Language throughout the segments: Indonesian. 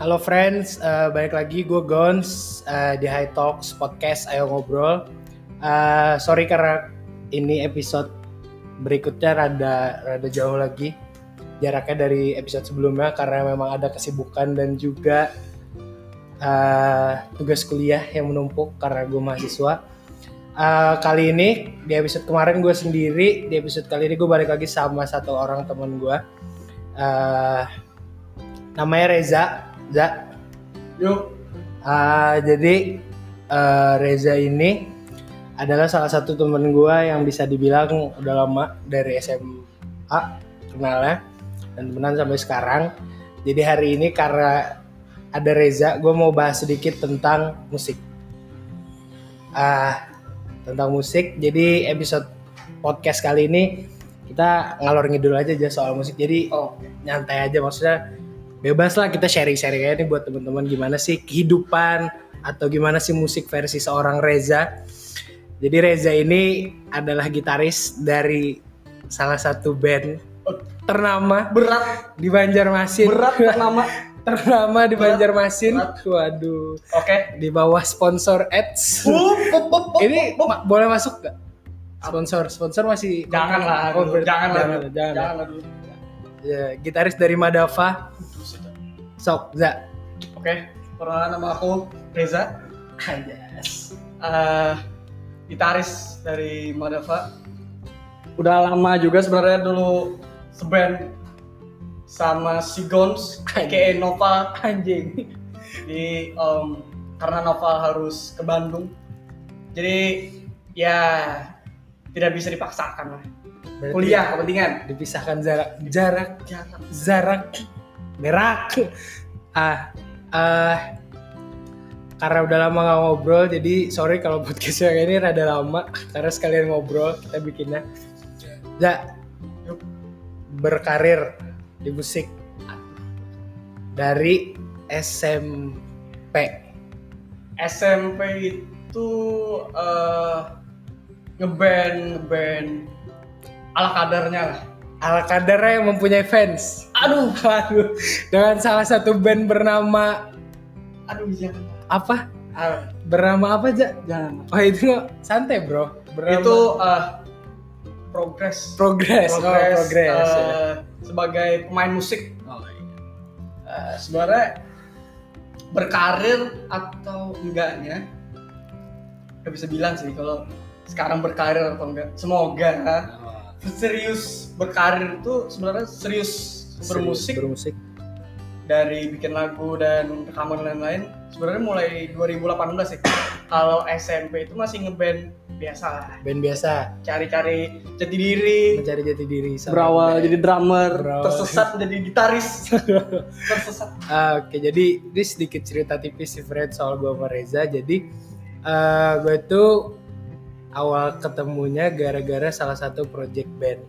Halo friends, uh, balik lagi gue Gons uh, di High Talks Podcast Ayo Ngobrol. Uh, sorry karena ini episode berikutnya rada rada jauh lagi jaraknya dari episode sebelumnya karena memang ada kesibukan dan juga uh, tugas kuliah yang menumpuk karena gue mahasiswa. Uh, kali ini di episode kemarin gue sendiri, di episode kali ini gue balik lagi sama satu orang teman gue. Uh, namanya Reza Za. Yuk. Uh, jadi uh, Reza ini adalah salah satu temen gue yang bisa dibilang udah lama dari SMA kenalnya dan temenan sampai sekarang. Jadi hari ini karena ada Reza, gue mau bahas sedikit tentang musik. Uh, tentang musik. Jadi episode podcast kali ini kita ngalor ngidul aja aja soal musik. Jadi Oh, nyantai aja maksudnya bebas lah kita sharing-sharing aja nih buat teman-teman gimana sih kehidupan atau gimana sih musik versi seorang Reza. Jadi Reza ini adalah gitaris dari salah satu band ternama berat, di Banjarmasin. berat nama. ternama di Banjarmasin. berat. Waduh, Oke. di bawah sponsor ads. Ini ma- boleh masuk gak? Sponsor, sponsor masih jangan lah, Oh, jangan jangan, jangan. jangan. Ya, gitaris dari Madava. Sok, Za. Oke, perkenalan nama aku Reza, Anjas. Eh, gitaris dari Madava. Udah lama juga sebenarnya dulu seband sama si Gons, aka Nova Anjing. di em, karena Nova harus ke Bandung. Jadi ya tidak bisa dipaksakan lah. Berarti Kuliah kepentingan. Dipisahkan jarak, jarak, Jangan. jarak, berak. Ah, ah, karena udah lama gak ngobrol, jadi sorry kalau podcast yang ini rada lama karena sekalian ngobrol kita bikinnya. Yuk. berkarir di musik dari SMP. SMP itu eh, ngeband ngeband ala kadarnya lah. Ala kadarnya yang mempunyai fans. Aduh, Aduh, dengan salah satu band bernama aduh jangan. apa? Ah, Bernama apa aja? jangan. Oh itu nggak santai bro. Bernama Itu eh, progress. progress. Oh, progress. ya. eh, sebagai pemain musik. Oh, iya. Eh, sebenarnya berkarir atau enggaknya nggak bisa bilang sih kalau sekarang berkarir atau enggak. Semoga Oh, serius berkarir itu sebenarnya serius bermusik Bermusik. dari bikin lagu dan rekaman lain-lain sebenarnya mulai 2018 sih kalau SMP itu masih ngeband biasa lah Band biasa. cari-cari jati diri Mencari jati diri. berawal band. jadi drummer Berawal. tersesat menjadi gitaris tersesat Ah, Oke, jadi ini sedikit cerita tipis sih Fred soal gue sama Reza. Jadi eh gue tuh awal ketemunya gara-gara salah satu project band.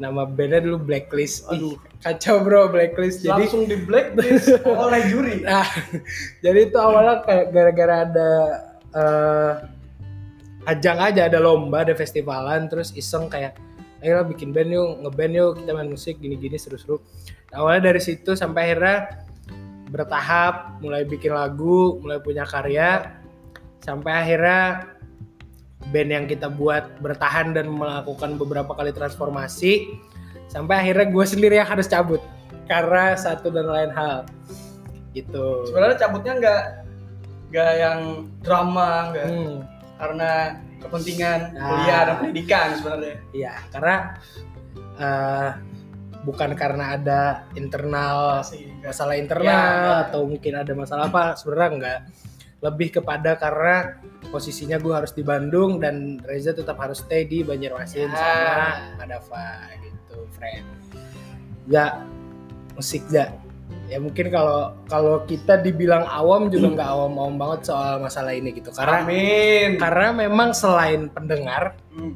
Nama bandnya dulu Blacklist. Aduh, kacau bro Blacklist. Jadi langsung di blacklist oleh juri Nah, jadi itu awalnya kayak gara-gara ada eh ajang aja, ada lomba, ada festivalan, terus iseng kayak ayo lah bikin band yuk, ngeband yuk, kita main musik gini-gini seru-seru. Nah, awalnya dari situ sampai akhirnya bertahap, mulai bikin lagu, mulai punya karya, sampai akhirnya band yang kita buat bertahan dan melakukan beberapa kali transformasi, sampai akhirnya gue sendiri yang harus cabut karena satu dan lain hal gitu. sebenarnya cabutnya nggak nggak yang drama nggak Hmm, karena kepentingan Nah. kuliah dan pendidikan sebenarnya iya, karena eh, bukan karena ada internal masalah internal Ya. atau mungkin ada masalah apa sebenarnya enggak lebih kepada karena posisinya gue harus di Bandung dan Reza tetap harus stay di Banjarmasin Ya. sama Madava gitu friend ya musik ya ya mungkin kalau kalau kita dibilang awam juga nggak awam-awam banget soal masalah ini gitu karena Amin karena memang selain pendengar Hmm.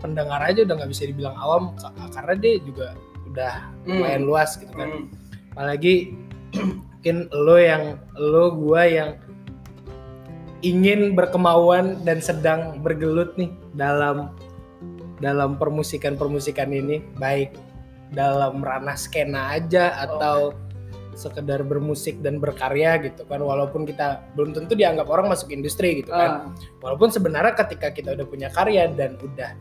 pendengar aja udah nggak bisa dibilang awam ka- karena dia juga udah Hmm. lumayan luas gitu kan Hmm. apalagi mungkin lo yang lo gua yang ingin berkemauan dan sedang bergelut nih dalam dalam permusikan permusikan ini. Baik dalam ranah skena aja atau sekedar bermusik dan berkarya gitu kan. Walaupun kita belum tentu dianggap orang masuk industri gitu kan. Ah, walaupun sebenarnya ketika kita udah punya karya dan udah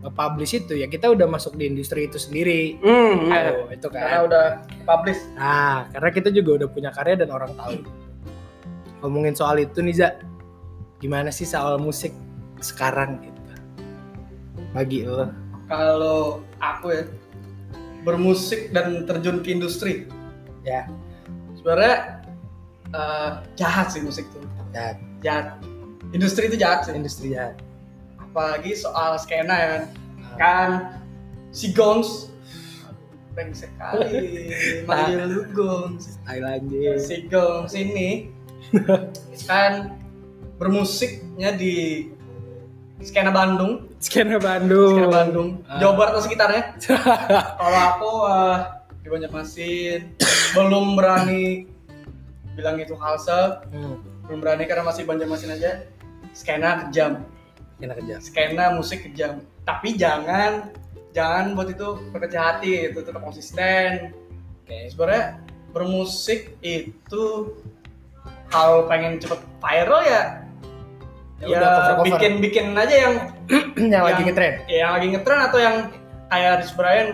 nge-publish itu ya kita udah masuk di industri itu sendiri. Hmm, Oh, itu karena kan udah publish. Nah karena kita juga udah punya karya dan orang tahu. Ngomongin soal itu nih Za gimana sih soal musik sekarang gitu? Bagi lo. Kalau aku ya bermusik dan terjun ke industri. Ya. Sebenarnya eh, jahat sih musik tuh. Ya jahat. Industri itu jahat sih. Industri ya apalagi soal skena ya kan. Kan si Gons brengsek kali. Manggil lu Thailand si Gons ini. Kan bermusiknya di skena Bandung. Skena Bandung. Skena Bandung. Ah. Jawa Barat atau sekitarnya. Kalau aku eh, di Banjarmasin belum berani bilang itu halse hmm. belum berani karena masih Banjarmasin aja. Skena kejam. Enak kerja skena musik kejam. Tapi jangan jangan buat itu berkecil hati. Itu tetap konsisten. Oke. Sebenarnya bermusik itu kalau pengen cepet viral ya Ya ya, bikin bikin aja yang yang lagi yang- ngetren. ya, yang lagi ngetren atau yang kayak Rich Brian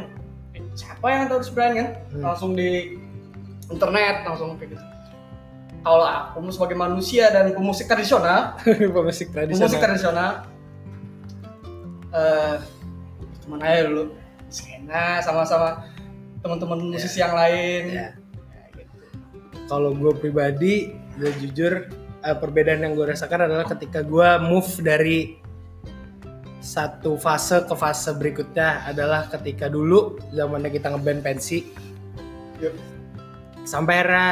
Eh, siapa yang tahu Rich Brian kan? Hmm. langsung di internet langsung kayak gitu. Kalau aku sebagai manusia dan pemusik tradisional pemusik tradisional. pemusik tradisional eh teman aja dulu. Skena sama-sama teman-teman musisi yang lain. Ya. Ya, gitu. kalau gue pribadi gue jujur eh, perbedaan yang gue rasakan adalah ketika gue move dari satu fase ke fase berikutnya adalah ketika dulu zamannya kita ngeband pensi Yuk. sampai akhirnya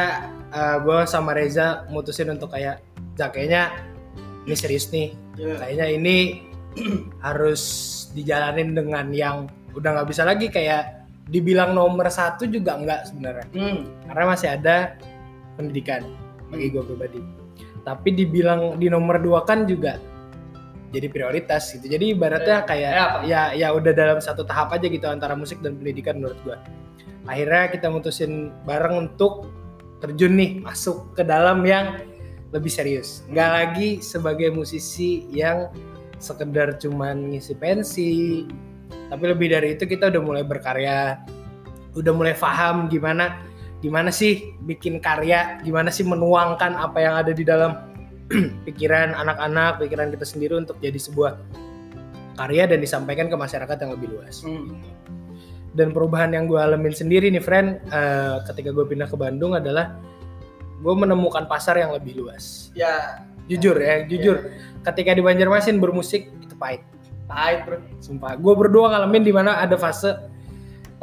gue sama Reza mutusin untuk kayak "Ja, kayaknya ini serius nih Ya. kayaknya ini harus dijalanin dengan yang udah nggak bisa lagi kayak dibilang nomor satu juga enggak sebenarnya Hmm. karena masih ada pendidikan bagi gue pribadi tapi dibilang di nomor dua kan juga jadi prioritas gitu. Jadi ibaratnya Ya, kayak ya ya ya udah dalam satu tahap aja gitu antara musik dan pendidikan menurut gue akhirnya kita mutusin bareng untuk terjun nih masuk ke dalam yang lebih serius. Nggak lagi sebagai musisi yang sekedar cuman ngisi pensi tapi lebih dari itu kita udah mulai berkarya udah mulai paham gimana gimana sih bikin karya? Gimana sih menuangkan apa yang ada di dalam pikiran anak-anak pikiran kita sendiri untuk jadi sebuah karya dan disampaikan ke masyarakat yang lebih luas. Hmm. dan perubahan yang gue alamin sendiri nih friend eh, ketika gue pindah ke Bandung adalah gue menemukan pasar yang lebih luas. Ya. Jujur ya jujur. Ketika di Banjarmasin bermusik itu pahit. Pahit bro. Sumpah. Gue berdua ngalamin di mana ada fase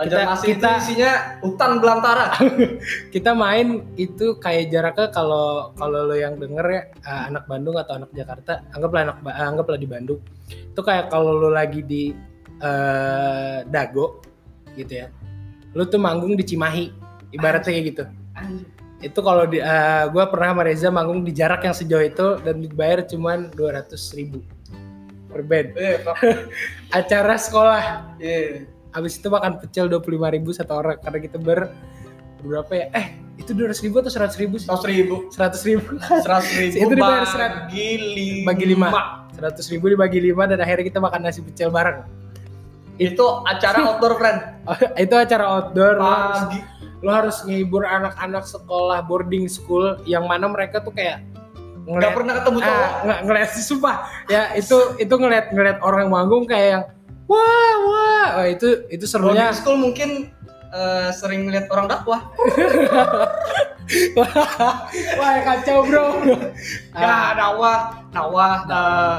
Banjarmasin kita- itu isinya hutan belantara. Kita main itu kayak jaraknya kalau kalau lo yang denger ya eh, anak Bandung atau anak Jakarta anggaplah anak Ba- anggaplah di Bandung. Itu kayak kalau lo lagi di eh, Dago gitu ya lo tuh manggung di Cimahi ibaratnya kayak gitu. Anjir. itu kalau di gue pernah sama Reza manggung di jarak yang sejauh itu dan dibayar cuman 200 ribu per band. Eh kok acara sekolah. Eh habis itu makan pecel 25 ribu satu orang karena kita ber berapa ya? Eh itu 200 ribu atau 100 ribu seratus ribu. 100 ribu. seratus ribu Itu dibayar serat- bagi lima. bagi lima. 100 ribu dibagi lima dan akhirnya kita makan nasi pecel bareng. Itu acara outdoor friend. Itu acara outdoor. Pagi. lo harus ngehibur anak-anak sekolah boarding school yang mana mereka tuh kayak nggak ngeliat pernah ketemu cowok. ah, nggak ngeliat sih sumpah. Ya itu itu ngeliat ngeliat orang manggung kayak yang wah wah. Wah, itu itu serunya. boarding school mungkin eh, sering lihat orang dakwah. Wah kacau bro. Ya dakwah dakwah eh,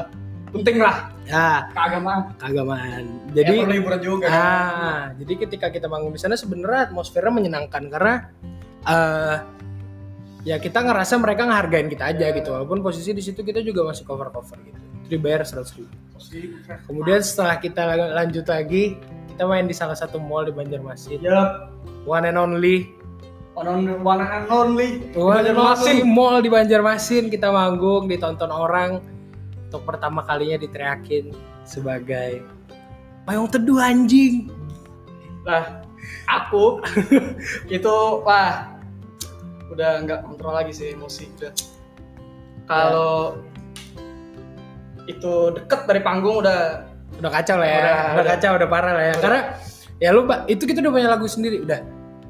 penting lah. Ya. Keagamaan. Keagamaan. Jadi jadi perlu hiburan juga kan. ah jadi ketika kita manggung di sana sebenarnya atmosfernya menyenangkan karena eh ya kita ngerasa mereka ngehargain kita aja gitu. Walaupun posisi di situ kita juga masih cover cover gitu itu dibayar seratus ribu. Kemudian setelah kita lanjut lagi kita main di salah satu mall di Banjarmasin. Ya one and only. One on one and only. One and only Banjarmasin. mall di Banjarmasin. Kita manggung ditonton orang. Untuk pertama kalinya diteriakin sebagai payung teduh anjing. Lah aku itu wah udah nggak kontrol lagi sih emosi udah. Kalau itu deket dari panggung udah udah kacau lah ya Udah, udah, udah. kacau udah parah lah ya Udah. karena ya lu Pak, itu kita udah punya lagu sendiri udah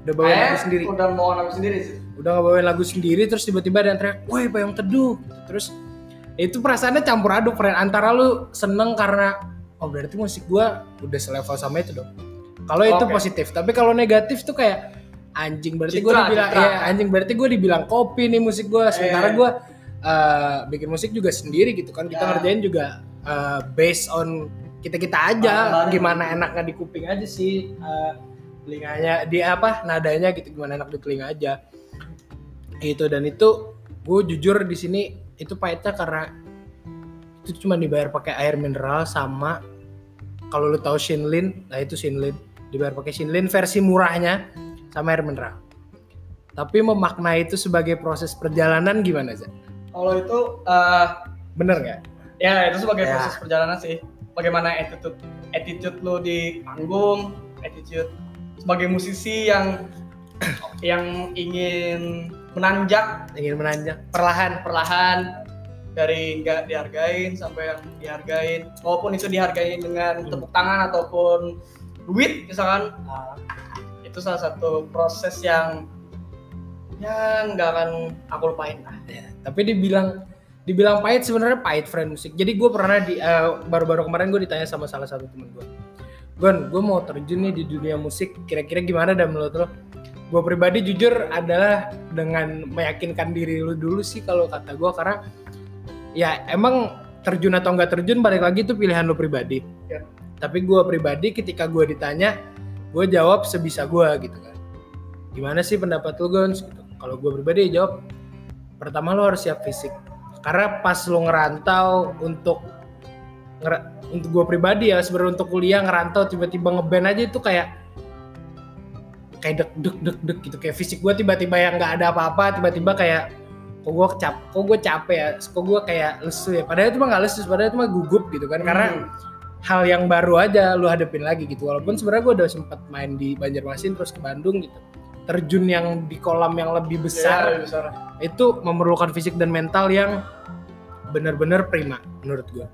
udah bawain lagu sendiri udah mau lagu sendiri sih udah ngebawain lagu sendiri terus tiba-tiba ada yang teriak woi payung teduh terus itu perasaannya campur aduk friend antara lu seneng karena oh berarti musik gua udah selevel sama itu dong kalau itu Oke. positif tapi kalau negatif tuh kayak anjing berarti Citra, dibilang citra. ya anjing berarti gua dibilang kopi nih musik gua sementara Eh. gua eh, bikin musik juga sendiri gitu kan kita Ya. ngerjain juga eh, based on kita kita aja Bareng-bareng. gimana enaknya di kuping aja sih eh, telinganya di apa nadanya gitu gimana enak di telinga aja itu dan itu gue jujur di sini itu pahitnya karena itu cuma dibayar pakai air mineral sama kalau lu tahu Shinlin nah itu Shinlin dibayar pakai Shinlin versi murahnya sama air mineral tapi memaknai itu sebagai proses perjalanan gimana sih kalau itu eh, bener nggak? ya itu sebagai Ya. proses perjalanan sih. Bagaimana attitude attitude lo di panggung attitude sebagai musisi yang yang ingin menanjak. Ingin menanjak. Perlahan. Perlahan dari nggak dihargain sampai yang dihargain. Walaupun itu dihargain dengan Hmm. tepuk tangan ataupun duit misalkan. Itu salah satu proses yang yang nggak akan aku lupain lah. Ya, tapi dibilang dibilang pahit sebenarnya pahit friend musik. Jadi gue pernah di eh, baru-baru kemarin gue ditanya sama salah satu temen gue. Gon, gue mau terjun nih di dunia musik. Kira-kira gimana dan menurut lo? Gue pribadi jujur adalah dengan meyakinkan diri lu dulu sih kalau kata gue karena ya emang terjun atau nggak terjun balik lagi itu pilihan lu pribadi. Ya. Tapi gue pribadi ketika gue ditanya, gue jawab sebisa gue gitu kan. Gimana sih pendapat lu Gons? Gitu. Kalau gue pribadi jawab pertama lo harus siap fisik. Karena pas lo ngerantau untuk ngera- untuk gue pribadi ya sebenarnya untuk kuliah ngerantau tiba-tiba ngeband aja itu kayak kayak deg deg deg deg gitu. Kayak fisik gue tiba-tiba yang nggak ada apa-apa tiba-tiba kayak kok gue cap kok gue capek ya kok gue kayak lesu ya. Padahal itu mah nggak lesu padahal itu mah gugup gitu kan. Karena Hmm. hal yang baru aja lu hadepin lagi gitu. Walaupun sebenarnya gue udah sempat main di Banjarmasin terus ke Bandung gitu terjun yang di kolam yang lebih Ya, besar. lebih besar. itu memerlukan fisik dan mental yang benar-benar prima menurut gue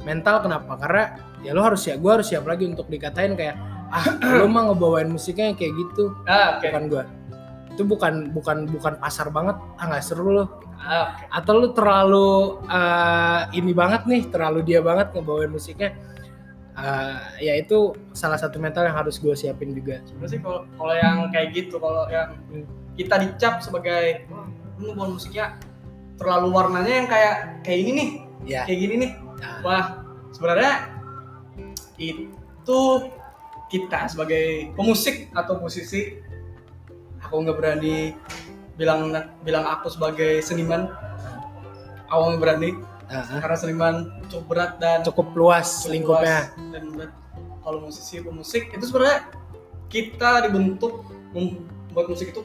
mental kenapa? Karena ya lo harus siap gue harus siap lagi untuk dikatain kayak ah lo mah ngebawain musiknya yang kayak gitu. Ah, oke. Bukan gue itu bukan bukan bukan pasar banget. Ah nggak seru lo Ah, oke. atau lu terlalu eh, ini banget nih terlalu dia banget ngebawain musiknya Eh, ya itu salah satu mental yang harus gue siapin juga. Sebenarnya sih kalau kalau yang kayak gitu kalau yang kita dicap sebagai wah lu buat musiknya terlalu warnanya yang kayak kayak ini nih ya. kayak gini nih. Nah. wah sebenarnya itu kita sebagai pemusik atau musisi aku nggak berani bilang bilang aku sebagai seniman. Aku nggak berani ah, karena seniman cukup berat dan cukup luas cukup lingkupnya luas dan berat. kalau musisi pemusik itu sebenarnya kita dibentuk membuat musik itu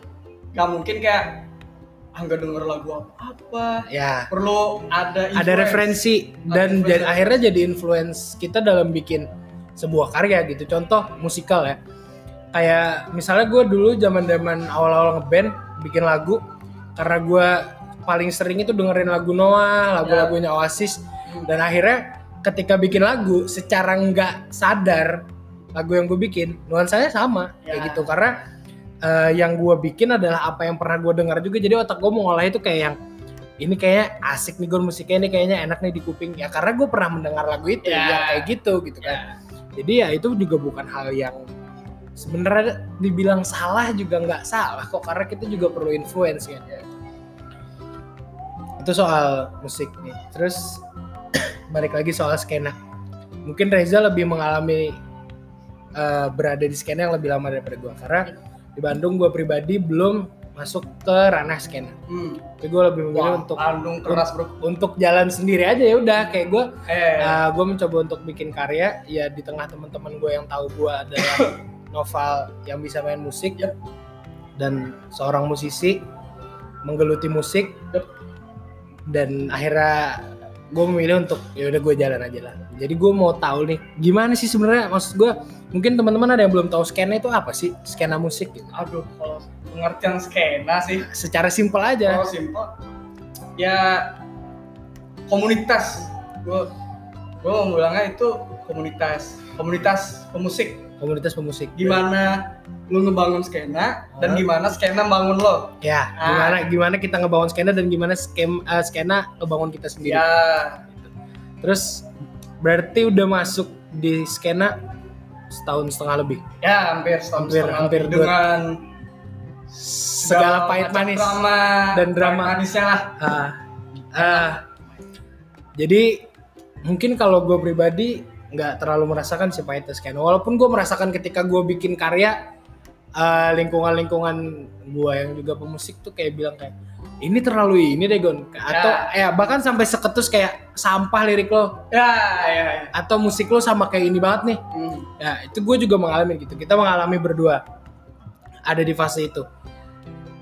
nggak mungkin kayak ah nggak denger lagu apa apa ya perlu ada ada influence. referensi dan influence. jadi akhirnya jadi influence kita dalam bikin sebuah karya gitu contoh musikal ya kayak misalnya gue dulu zaman zaman awal-awal ngeband bikin lagu karena gue paling sering itu dengerin lagu Noah lagu-lagunya Oasis Hmm. dan akhirnya ketika bikin lagu secara nggak sadar lagu yang gue bikin nuansanya sama kayak Ya. gitu karena eh, yang gue bikin adalah apa yang pernah gue dengar juga jadi otak gue mau ngolah itu kayak yang ini kayaknya asik nih gue musiknya ini kayaknya enak nih di kuping ya karena gue pernah mendengar lagu itu Ya. yang kayak gitu gitu kan Ya. jadi ya itu juga bukan hal yang sebenarnya dibilang salah juga nggak salah kok karena kita juga perlu influence kan itu soal musik nih terus balik lagi soal skena mungkin Reza lebih mengalami eh, berada di skena yang lebih lama daripada gue karena di Bandung gue pribadi belum masuk ke ranah skena Hmm. tapi gue lebih memilih Wah, untuk Bandung keras bro. untuk jalan sendiri aja ya udah kayak gue Eh, gue mencoba untuk bikin karya ya di tengah teman-teman gue yang tahu gue adalah novel yang bisa main musik Yep. dan seorang musisi menggeluti musik. Dan akhirnya gue memilih untuk ya udah gue jalan aja lah. Jadi gue mau tahu nih gimana sih sebenarnya? Maksud gue mungkin teman-teman ada yang belum tahu skena itu apa sih? Skena musik gitu. Aduh kalau pengertian skena sih. Secara simpel aja. Oh simple ya komunitas. Gue gue mau bilangnya itu komunitas komunitas pemusik komunitas pemusik gimana lu ngebangun skena dan Ah. gimana skena bangun lo ya Ah. gimana gimana kita ngebangun skena dan gimana skem eh, skena ngebangun kita sendiri ya terus berarti udah masuk di skena setahun setengah lebih ya hampir setahun Hampir- setengah hampir lebih dua- dengan segala pahit manis drama Dan drama. manisnya lah Ah, ah. jadi mungkin kalau gue pribadi nggak terlalu merasakan si pahitnya skena walaupun gue merasakan ketika gue bikin karya eh, lingkungan-lingkungan gue yang juga pemusik tuh kayak bilang kayak ini terlalu ini deh Gon. Atau ya. bahkan sampai seketus kayak sampah lirik lo. Ya ya, ya. atau musik lo sama kayak ini banget nih. Hmm. ya itu gue juga mengalami gitu. Kita mengalami berdua. Ada di fase itu.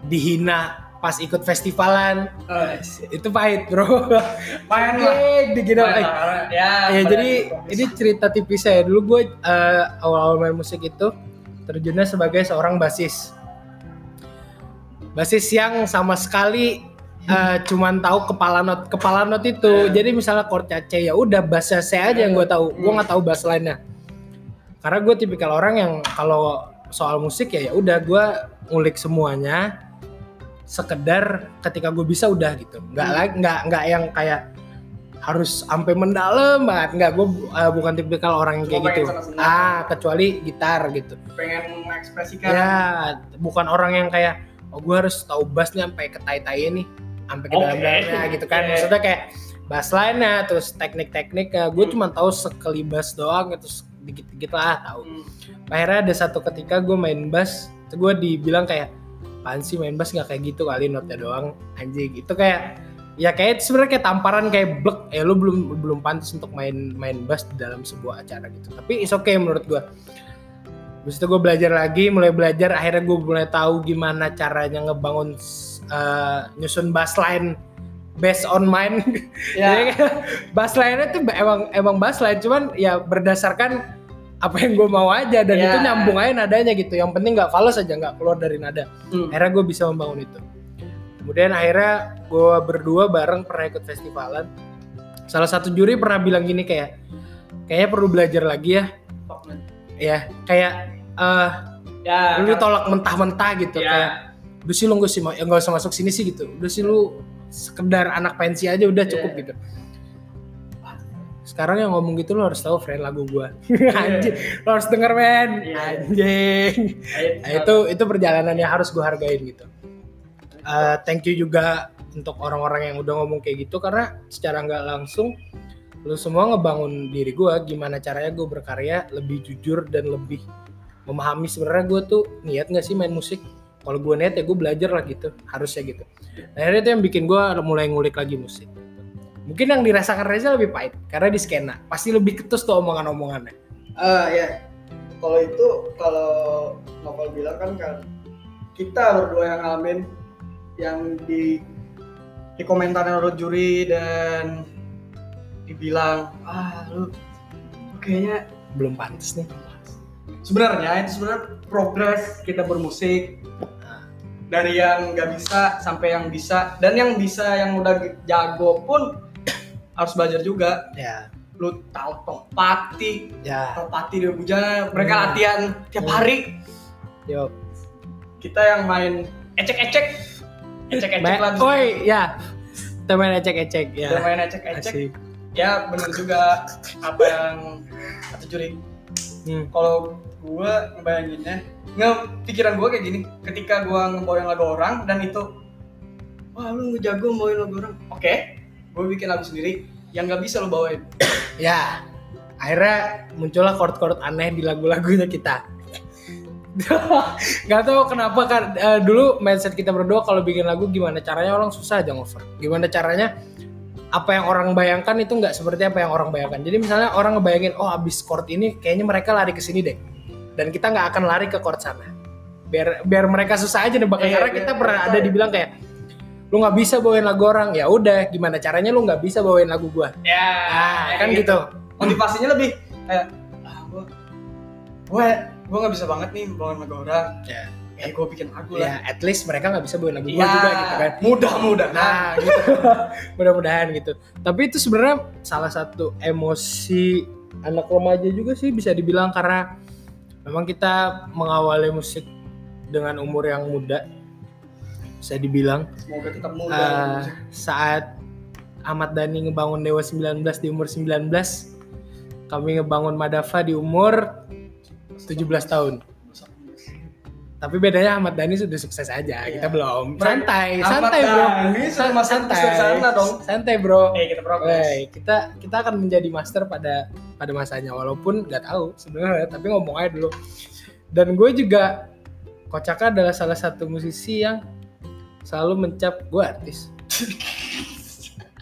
Dihina pas ikut festivalan. Eh, itu pahit bro. Main lah. Main eh, lah, ya, ya jadi ini cerita tipis saya dulu gue eh, awal-awal main musik itu terjunnya sebagai seorang basis. Basis yang sama sekali eh, cuman tahu kepala not kepala not itu. Jadi misalnya chord C ya udah bass saya aja yang gue tahu. Gue nggak tahu bass lainnya karena gue tipikal orang yang kalau soal musik ya ya udah gue ngulik semuanya sekedar ketika gue bisa udah gitu nggak Hmm. lagi nggak nggak yang kayak harus sampai mendalam banget nggak gue uh, bukan tipikal orang yang kayak gitu ah kecuali gitar gitu pengen mengekspresikan ya bukan orang yang kayak oh gue harus tahu bassnya sampai ke tai-tai nih sampai ke Oke. dalam-dalamnya gitu kan Oke. maksudnya kayak bass line-nya terus teknik-tekniknya gue Hmm. cuma tahu sekali bass doang terus dikit-dikit lah tahu Hmm. akhirnya ada satu ketika gue main bass gue dibilang kayak apaan sih main bass nggak kayak gitu kali notnya doang. Anjing itu kayak ya kayak sebenarnya kayak tamparan kayak blek. Ya lu belum belum pantas untuk main main bass di dalam sebuah acara gitu. Tapi is okay menurut gue Habis itu gue belajar lagi, mulai belajar, akhirnya gue mulai tahu gimana caranya ngebangun uh, nyusun bass line based on mine. ya. Jadi kayak bass line-nya tuh emang emang bass line, cuman ya berdasarkan apa yang gue mau aja dan Ya. itu nyambung aja nadanya gitu. Yang penting nggak fals aja nggak keluar dari nada. Hmm. Akhirnya gue bisa membangun itu. Kemudian akhirnya gue berdua bareng pernah ikut festivalan. Salah satu juri pernah bilang gini kayak, kayaknya perlu belajar lagi ya. Ya kayak eh ya lu ditolak mentah-mentah gitu Ya. kayak udah sih lu gak sih ya gak usah masuk sini sih gitu udah sih lu sekedar anak pensi aja udah cukup Iya. gitu sekarang yang ngomong gitu lu harus tahu friend lagu gua. Anjing lu harus denger men. Iya. anjing. Nah, itu itu perjalanan yang harus gua hargain gitu. Eh, thank you juga untuk orang-orang yang udah ngomong kayak gitu karena secara nggak langsung lu semua ngebangun diri gua gimana caranya gue berkarya lebih jujur dan lebih memahami. Sebenarnya gue tuh niat nggak sih main musik? Kalau gue niat ya gue belajar lah gitu. Harusnya gitu. Nah, akhirnya itu yang bikin gue mulai ngulik lagi musik mungkin yang dirasakan Reza lebih pahit karena di skena. Pasti lebih ketus tuh omongan-omongannya. Ah ya, kalau itu kalau Novel bilang kan kan kita berdua yang ngalamin yang di di komentar menurut juri dan dibilang ah lu lu kayaknya belum pantas nih sebenarnya itu sebenarnya progres kita bermusik. Dari yang nggak bisa sampai yang bisa. Dan yang bisa yang udah jago pun harus belajar juga. Ya. Lu tahu topati ya. Topati di bujana mereka Hmm. latihan tiap Hmm. hari. Yuk kita yang main ecek-ecek. Ecek-ecek lah. Oi, ya. Kita main ecek-ecek ya. Kita main ecek-ecek. Asik. ya bener juga apa yang kata juri. Hmm. kalau gua ngebayanginnya nge pikiran gua kayak gini. Ketika gua ngebawain lagu orang dan itu wah lu ngejago bawain lagu orang. Oke gua bikin lagu sendiri yang nggak bisa lu bawain ya akhirnya muncullah chord-chord aneh di lagu-lagunya kita Gak tau kenapa kan eh, dulu mindset kita berdua kalau bikin lagu gimana caranya orang susah aja ngover. Gimana caranya apa yang orang bayangkan itu nggak seperti apa yang orang bayangkan. Jadi misalnya orang ngebayangin oh abis chord ini kayaknya mereka lari ke sini deh. Dan kita nggak akan lari ke chord sana. Biar biar mereka susah aja nebaknya Iya, karena biar kita pernah mereka- ada dibilang kayak lu nggak bisa bawain lagu orang. Ya udah gimana caranya lu nggak bisa bawain lagu gua? Ya ah kan gitu. motivasinya lebih kayak ah gua gua gua nggak bisa banget nih bawain lagu orang. Ya. Eh gue bikin lagu ya lah. at least mereka nggak bisa bawain lagu gue Ya, juga gitu kan. mudah-mudah nah gitu. Mudah-mudahan gitu. Tapi itu sebenarnya salah satu emosi anak remaja juga sih bisa dibilang. Karena memang kita mengawali musik dengan umur yang muda bisa dibilang semoga tetap muda. eh, saat Ahmad Dhani ngebangun Dewa 19 di umur 19 kami ngebangun Madafa di umur 17 tahun. Tapi bedanya Ahmad Dhani sudah sukses aja Iya. kita belum. Santai Ahmad santai bro. Dhani masuk santai. sana dong. santai bro. Eh kita progres. Wey, kita kita akan menjadi master pada pada masanya. Walaupun nggak tahu sebenarnya tapi ngomong aja dulu. Dan gue juga Kocaka adalah salah satu musisi yang selalu mencap gue artis.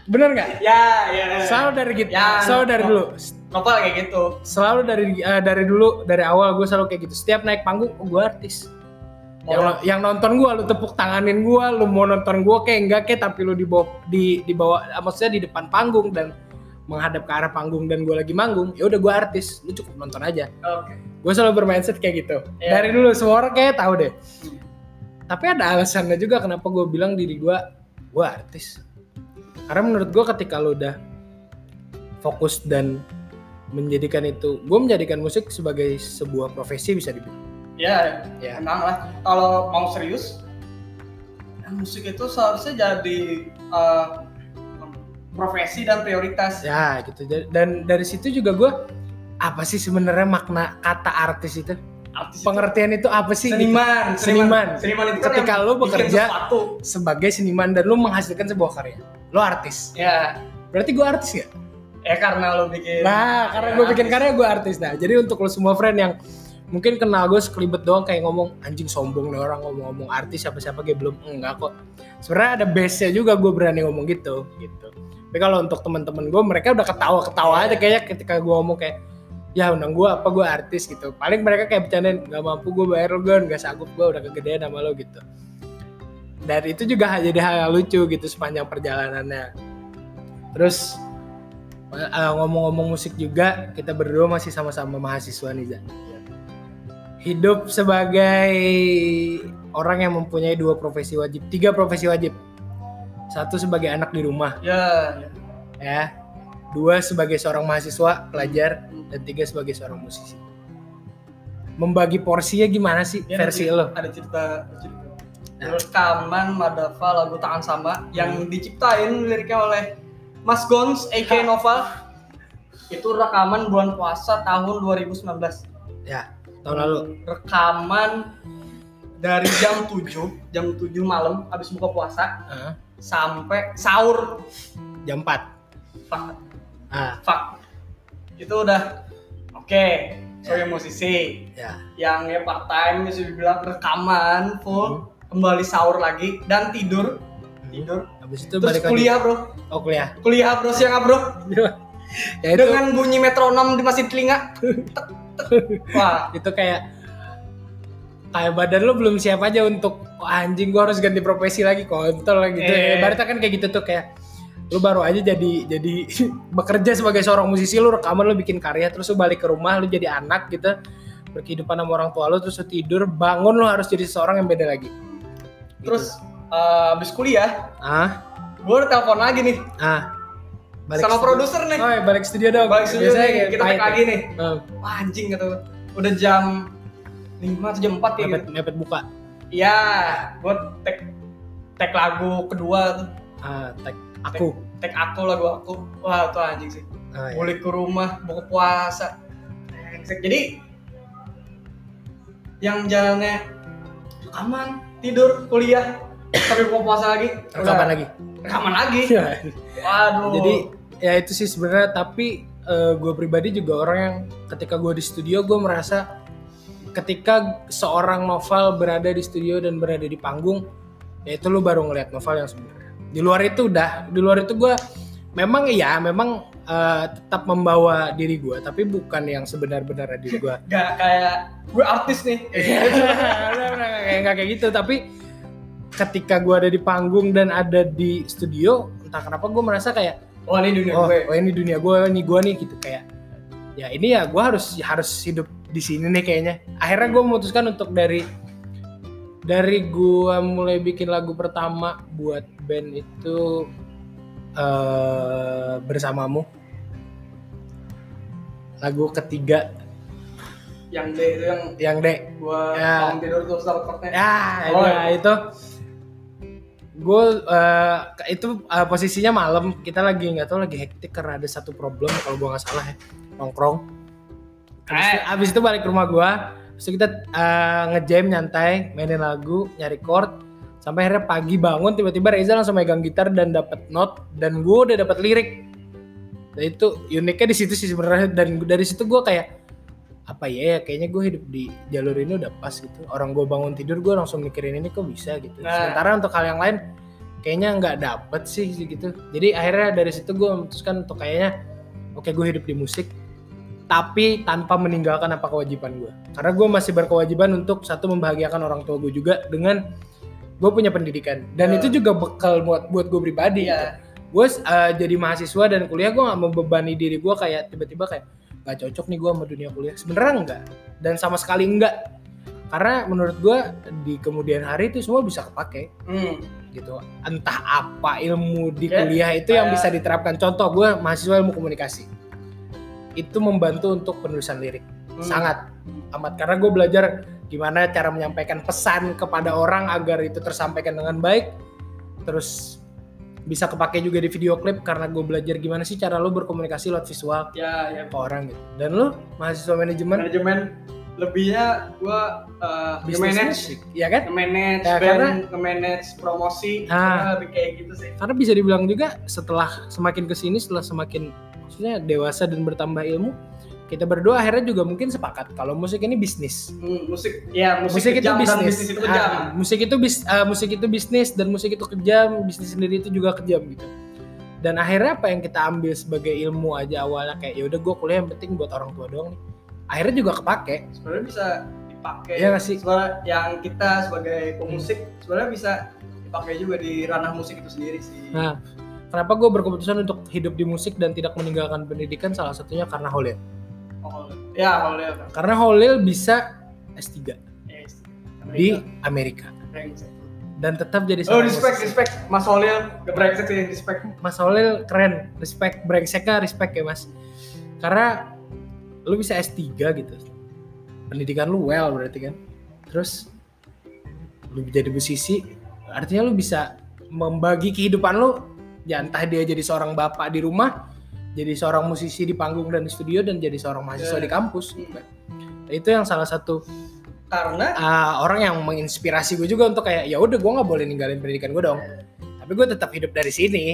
Bener nggak? Ya ya. Selalu dari gitu Ya, selalu dari no. dulu. Novel kayak gitu. Selalu dari eh, dari dulu dari awal gue selalu kayak gitu. Setiap naik panggung oh, gue artis. Yang, Orang- yang nonton gue lu tepuk tanganin gue lu mau nonton gue kayak enggak kayak tapi lu dibawa di dibawa maksudnya di depan panggung dan menghadap ke arah panggung dan gue lagi manggung ya udah gue artis lu cukup nonton aja. Oke. Gue selalu bermindset kayak gitu. Iya. dari dulu semua orang kayak tahu deh. Tapi ada alasannya juga kenapa gue bilang diri gue gue artis. Karena menurut gue ketika lu udah fokus dan menjadikan itu gue menjadikan musik sebagai sebuah profesi bisa dibilang. Ya Ya. emang lah. Kalau mau serius ya, musik itu seharusnya jadi eh, profesi dan prioritas. Ya gitu. Dan dari situ juga gue apa sih sebenarnya makna kata artis itu artis itu pengertian itu apa sih gitu? seniman Seniman. seniman itu kan Ketika yang lu bekerja- sebagai seniman dan lu menghasilkan sebuah karya lo artis ya berarti gue artis ya karena lo bikin Nah, karena ya, gue bikin karya gue artis. Nah, jadi untuk lo semua friend yang mungkin kenal gue sekelibet doang kayak ngomong anjing sombong nih orang ngomong-ngomong artis siapa-siapa kayak belum enggak kok. Sebenarnya ada base-nya juga gue berani ngomong gitu gitu. Tapi kalau untuk teman-teman gue mereka udah ketawa-ketawa aja kayaknya ketika gue ngomong kayak ya undang gue apa gue artis gitu. Paling mereka kayak bercandain nggak mampu gue bayar lo gue nggak sanggup gue udah kegedean sama lo gitu. Dan itu juga jadi hal yang lucu gitu sepanjang perjalanannya. Terus Uh, ngomong-ngomong musik juga kita berdua masih sama-sama mahasiswa nih Za. hidup sebagai orang yang mempunyai dua profesi wajib tiga profesi wajib satu sebagai anak di rumah ya, ya. Dua sebagai seorang mahasiswa pelajar dan tiga sebagai seorang musisi. Membagi porsinya gimana sih Ya, versi lo? ada cerita, cerita. Nah. rekaman Madafa lagu Tangan Sama yang diciptain liriknya oleh Mas Gons A.K. Nova. Itu rekaman bulan puasa tahun 2019 ya tahun lalu. Rekaman dari jam 7 jam 7 malam habis buka puasa Ah, sampai sahur. Jam 4 fuck, ah. Fuck. itu udah oke. Saya musisi. Ya. Yang ya part time bisa dibilang rekaman full. Kembali sahur lagi dan tidur. Tidur. Habis itu terus balik kuliah bro. Lagi oh kuliah. Kuliah bro. Siang bro. Ya itu dengan bunyi metronom di masih telinga. Wah. Itu kayak kayak badan lu belum siap aja untuk "Oh, anjing gua harus ganti profesi lagi kontol gitu. Eh. Ibaratnya kan kayak gitu tuh kayak lu baru aja jadi jadi bekerja sebagai seorang musisi lu rekaman lu bikin karya terus lu balik ke rumah lu jadi anak gitu berkehidupan sama orang tua lu terus lu tidur bangun lu harus jadi seseorang yang beda lagi. Gitu. terus eh, habis kuliah ah? gue udah telepon lagi nih. Ah. Sama studio. produser nih. Oh ya, balik studio dong. Balik studio Biasanya nih kita take ya. lagi nih. Hmm, wah anjing gitu udah jam 5 atau jam 4 kayak mepet, gitu. mepet buka. Iya gue tag tag lagu kedua tuh. Ah tag aku. Tag aku lagu aku wah tuh anjing sih. Ah, ya. balik ke rumah buka puasa. Jadi yang jalannya rekaman tidur kuliah tapi buka puasa lagi. Rekaman lagi? Rekaman lagi. Waduh. Jadi ya itu sih sebenarnya tapi gue pribadi juga orang yang ketika gue di studio gue merasa ketika seorang novel berada di studio dan berada di panggung ya itu lu baru ngelihat novel yang sebenarnya. Di luar itu udah, di luar itu gue memang iya memang eh, tetap membawa diri gue tapi bukan yang sebenar-benar diri gue. gak kayak gue artis nih. Kayak nggak kayak gitu tapi ketika gue ada di panggung dan ada di studio entah kenapa gue merasa kayak oh ini dunia oh, gue. oh ini dunia gue ini gue nih gitu. Kayak ya ini ya gue harus harus hidup di sini nih kayaknya. Akhirnya gue memutuskan untuk dari dari gua mulai bikin lagu pertama buat band itu eh bersamamu? Lagu ketiga. Yang D itu yang yang D. gua Ya. bangun tidur chordnya. ya Oh, ya, iya. itu. Gue itu eh, posisinya malam. Kita lagi nggak tahu lagi hektik karena ada satu problem kalau gua nggak salah ya. Nongkrong. Habis itu, Eh. habis itu balik ke rumah gua. Terus kita eh, ngejam nyantai mainin lagu nyari chord sampai akhirnya pagi bangun tiba-tiba Reza langsung megang gitar dan dapat note dan gue udah dapat lirik. Dan itu uniknya di situ sih sebenarnya. Dan dari situ gua kayak apa ya ya kayaknya gue hidup di jalur ini udah pas gitu. Orang gue bangun tidur gue langsung mikirin ini kok bisa gitu. Nah. sementara untuk hal yang lain kayaknya nggak dapet sih gitu. Jadi akhirnya dari situ gue memutuskan untuk kayaknya oke gue hidup di musik tapi tanpa meninggalkan apa kewajiban gue karena gue masih berkewajiban untuk satu membahagiakan orang tua gue juga dengan gue punya pendidikan. Dan Ya. itu juga bekal buat buat gue pribadi Iya. gue uh, jadi mahasiswa dan kuliah gue nggak membebani diri gue kayak tiba-tiba kayak gak cocok nih gue sama dunia kuliah. Sebenarnya enggak dan sama sekali enggak karena menurut gue di kemudian hari itu semua bisa kepake. Hmm. gitu. Entah apa ilmu di Ya, kuliah itu yang kayak- bisa diterapkan. Contoh gue mahasiswa ilmu komunikasi. Itu membantu untuk penulisan lirik Hmm. sangat amat karena gue belajar gimana cara menyampaikan pesan kepada orang agar itu tersampaikan dengan baik terus bisa kepake juga di video klip karena gue belajar gimana sih cara lo berkomunikasi lewat visual Ya, ya. ke orang gitu dan lo mahasiswa manajemen Manajemen lebihnya gua uh, musik ya kan nge-manage Ya, band, karena- nge-manage promosi, Ah. karena lebih kayak gitu sih. karena bisa dibilang juga setelah semakin ke sini setelah semakin maksudnya dewasa dan bertambah ilmu kita berdua akhirnya juga mungkin sepakat kalau musik ini bisnis Hmm, musik, ya musik, musik, itu bisnis. bisnis itu kejam. Ah, musik itu bis, ah, musik itu bisnis dan musik itu kejam, bisnis sendiri itu juga kejam gitu. Dan akhirnya apa yang kita ambil sebagai ilmu aja awalnya kayak ya udah gue kuliah yang penting buat orang tua doang nih. Akhirnya juga kepake. Sebenarnya bisa dipakai. Iya nggak sih? Sebenarnya yang kita sebagai pemusik sebenarnya bisa dipakai juga di ranah musik itu sendiri sih. Nah, kenapa gue berkeputusan untuk hidup di musik dan tidak meninggalkan pendidikan salah satunya karena Holil. Oh, ya lihat Karena Holil bisa S3 Yes. di Amerika Brengsek. dan tetap jadi Oh respect musisi. respect Mas Holil gebrengsek sih respect. Mas Holil keren, respect, brengseknya respect ya mas. Karena lu bisa S3 gitu. Pendidikan lu well berarti kan. Terus lu jadi musisi, artinya lu bisa membagi kehidupan lu. Ya entah dia jadi seorang bapak di rumah, jadi seorang musisi di panggung dan di studio dan jadi seorang mahasiswa Ya. di kampus. Hmm. Nah, itu yang salah satu. Karena? Uh, orang yang menginspirasi gue juga untuk kayak ya udah gue nggak boleh ninggalin pendidikan gue dong. Tapi gue tetap hidup dari sini.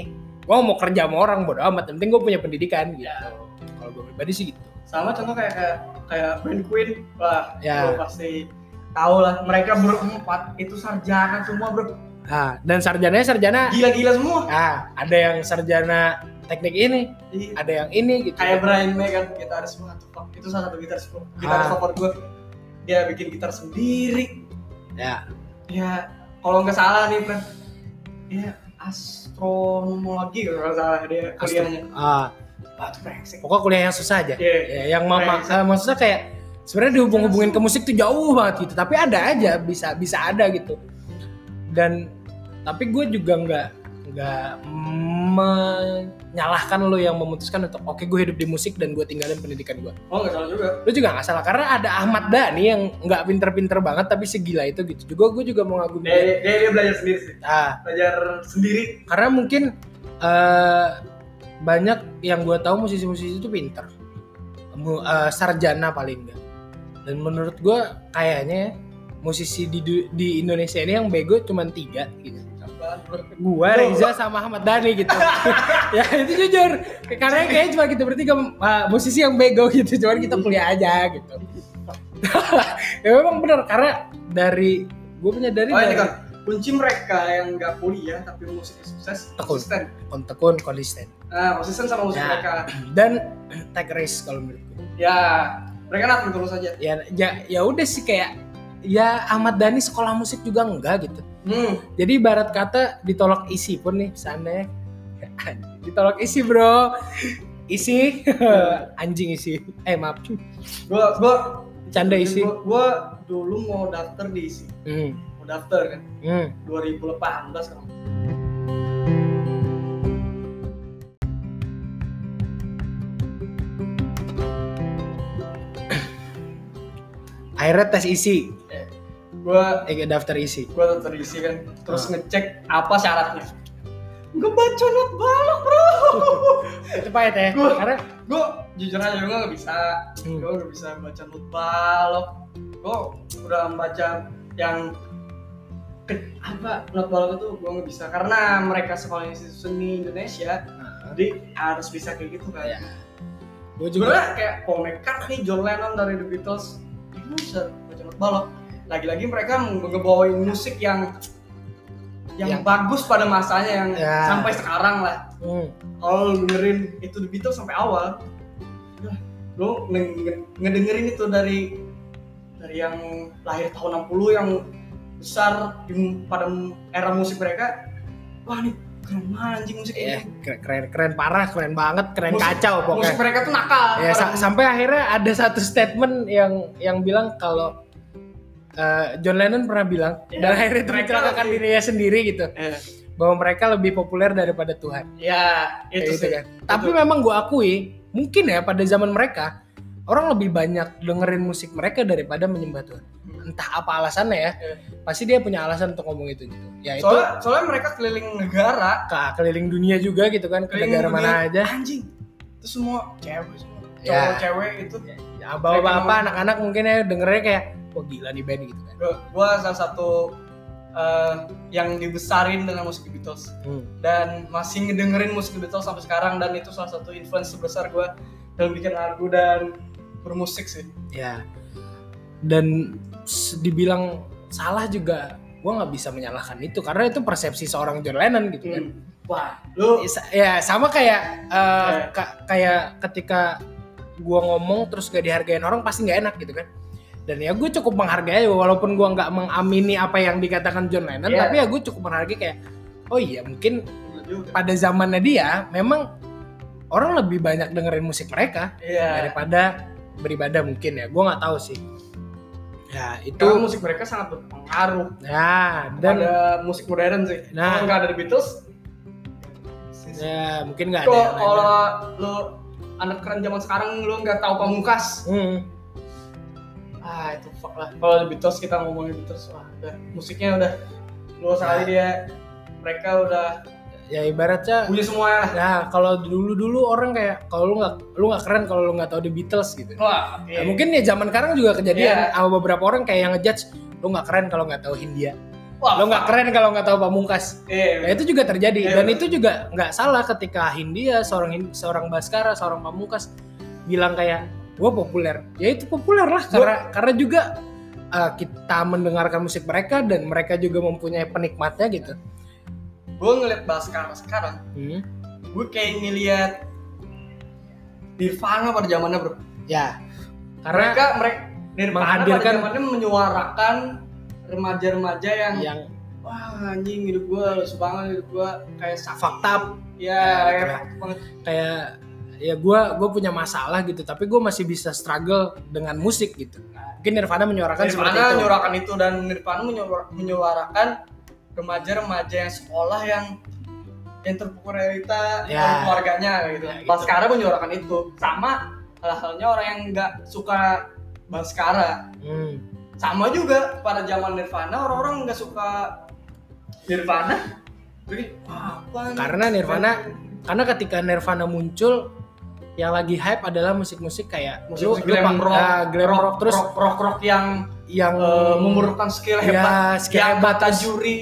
Gue mau kerja sama orang bodo amat. Yang penting gue punya pendidikan gitu. Ya. kalau gue pribadi sih gitu. Sama contoh kayak kayak, kayak band Queen. Wah Ya. lu pasti tahu lah mereka berempat itu sarjana semua bro. Nah, dan sarjananya sarjana gila-gila semua. Ah ada yang sarjana teknik ini Iya. ada yang ini gitu. Kayak Brian May kan gitaris banget itu salah satu gitaris gitaris Ah. favorit gue dia bikin gitar sendiri. Ya. Ya kalau nggak salah nih Fred. Dia astronomologi kalau nggak salah. Dia kuliahnya. ah. Batu brengsek. Pokoknya kuliah yang susah aja. Iya. ya, yang mama Brengsek. eh, maksudnya kayak sebenarnya dihubung-hubungin ke musik tuh jauh banget gitu. Tapi ada aja bisa bisa ada gitu. Dan tapi gue juga nggak nggak menyalahkan lo yang memutuskan untuk oke gue hidup di musik dan gue tinggalin pendidikan gue oh nggak salah juga. Lo juga nggak salah karena ada Ahmad Dhani yang nggak pinter-pinter banget tapi segila itu gitu. Juga gue juga mau ngagumi dia. dia, dia, dia belajar sendiri sih. Ah, belajar sendiri. Karena mungkin eh, banyak yang gue tahu musisi-musisi itu pinter. Eh, sarjana paling enggak dan menurut gue kayaknya musisi di di Indonesia ini yang bego cuma tiga gitu? Gua Reza sama Ahmad Dhani gitu. Ya itu jujur. Karena kayaknya cuma kita bertiga uh, musisi yang bego gitu. Cuman kita kuliah aja gitu. Ya memang benar. Karena dari gue punya dari oh dari kan. Kunci mereka yang nggak kuliah tapi musiknya sukses Tekun. konsisten. Tekun konsisten. Nah konsisten sama musik Ya. mereka. Dan take risk kalau menurut gue ya mereka nating terus aja ya ya ya udah sih kayak ya Ahmad Dhani sekolah musik juga enggak gitu hmm. jadi ibarat kata ditolak isi pun nih sana. Ditolak isi bro. Isi. Anjing isi. Eh maaf. Gua gua Canda isi. gua, gua dulu mau daftar di isi. Hmm. mau mau daftar kan? Hmm. 2018 kan? Akhirnya tes isi, gua eh daftar isi. gua daftar isi kan terus Ah. ngecek apa syaratnya gue baca not balok bro Itu pahit ya. Gua- Karena gue jujur aja gue gak bisa Hmm. gue gak bisa baca not balok gue udah membaca yang ke, apa not balok itu gue gak bisa karena mereka sekolah institusi seni Indonesia jadi harus bisa kayak gitu kan Ya. gue juga sebenarnya kayak Paul McCartney, John Lennon dari The Beatles bisa baca not balok lagi-lagi mereka ngebawain musik yang yang, Yang- bagus pada masanya yang Ya. sampai sekarang lah Hmm. kalau lu dengerin itu The Beatles sampai awal lu nge- nge- ngedengerin itu dari dari yang lahir tahun 60 yang besar di, pada era musik mereka wah nih keren banget anjing musik Ya, ini keren, keren parah, keren banget, keren Musik- kacau musik pokoknya. mereka tuh nakal Ya sa- sampai akhirnya ada satu statement yang yang bilang kalau eh, John Lennon pernah bilang Ya, dan akhirnya itu mereka mencelakakan dirinya sendiri gitu Eh, bahwa mereka lebih populer daripada Tuhan. ya itu gitu sih kan. Tapi memang gue akui mungkin ya pada zaman mereka orang lebih banyak dengerin musik mereka daripada menyembah Tuhan. Entah apa alasannya ya. Eh. Pasti dia punya alasan untuk ngomong itu gitu. Ya itu soalnya soalnya mereka keliling negara ke keliling dunia juga gitu kan ke negara dunia, mana aja. anjing itu semua cewek semua Ya. cowok cewek itu Ya bapak-bapak anak-anak mungkin ya dengernya kayak wah gila nih band gitu kan. gua, gua salah satu eh, yang dibesarin dengan musik Beatles Hmm. dan masih ngedengerin musik Beatles sampai sekarang dan itu salah satu influence terbesar gue dalam bikin lagu dan bermusik sih Ya. Dan dibilang salah juga gue nggak bisa menyalahkan itu karena itu persepsi seorang John Lennon gitu kan. wah lu Ya sama kayak eh, Eh. ka- kayak ketika gua ngomong terus gak dihargain orang pasti nggak enak gitu kan. Dan ya gue cukup menghargai walaupun gua nggak mengamini apa yang dikatakan John Lennon, Iya. tapi ya gue cukup menghargai kayak oh iya mungkin juga. pada zamannya dia memang orang lebih banyak dengerin musik mereka iya daripada beribadah mungkin ya. Gua nggak tahu sih. Ya itu karena musik mereka sangat berpengaruh ya dan pada musik modern sih Nah. nggak ada The Beatles ya mungkin nggak ada. kalau lu anak keren zaman sekarang lu nggak tahu pamungkas Hmm. Ah itu fuck lah kalau The Beatles kita ngomongin Beatles wah udah musiknya udah luas Nah. sekali dia mereka udah Ya ibaratnya punya semuanya lah Nah, kalau dulu-dulu orang kayak kalau lu nggak lu nggak keren kalau lu nggak tahu The Beatles gitu. wah Nah, mungkin ya zaman sekarang juga kejadian Iya. sama beberapa orang kayak yang ngejudge lu nggak keren kalau nggak tahu Hindia. wah Lu nggak keren kalau nggak tahu Pamungkas. eh Nah, itu juga terjadi Iya, dan betul. itu juga nggak salah ketika Hindia seorang seorang Baskara, seorang Pamungkas bilang kayak gua populer. Ya itu populer lah karena karena juga uh, kita mendengarkan musik mereka dan mereka juga mempunyai penikmatnya gitu. gue ngeliat Baskara sekarang Hmm. gue kayak ngeliat Nirvana pada zamannya bro Ya. Karena mereka mereka Nirvana pada menghadirkan- zamannya menyuarakan remaja-remaja yang, yang wah anjing hidup gue lusu banget hidup gue kayak sakit fakta ya Ya, kayak gitu. kayak ya gue gue punya masalah gitu tapi gue masih bisa struggle dengan musik gitu mungkin Nirvana menyuarakan seperti Nirvana itu menyuarakan itu dan Nirvana menyuara- menyuarakan remaja-remaja yang sekolah yang yang terpukul realita Ya. keluarganya gitu. Ya, gitu. Baskara menyuarakan itu. Sama hal-halnya orang yang nggak suka Baskara. Hmm. Sama juga pada zaman Nirvana orang-orang nggak suka Nirvana. Jadi apa karena Nirvana karena ketika Nirvana muncul yang lagi hype adalah musik-musik kayak musik, musik lu glam rock, ah, glam rock, terus rock, rock, rock yang yang eh, memerlukan skill ya, hebat, skill yang hebat, kata terus- juri.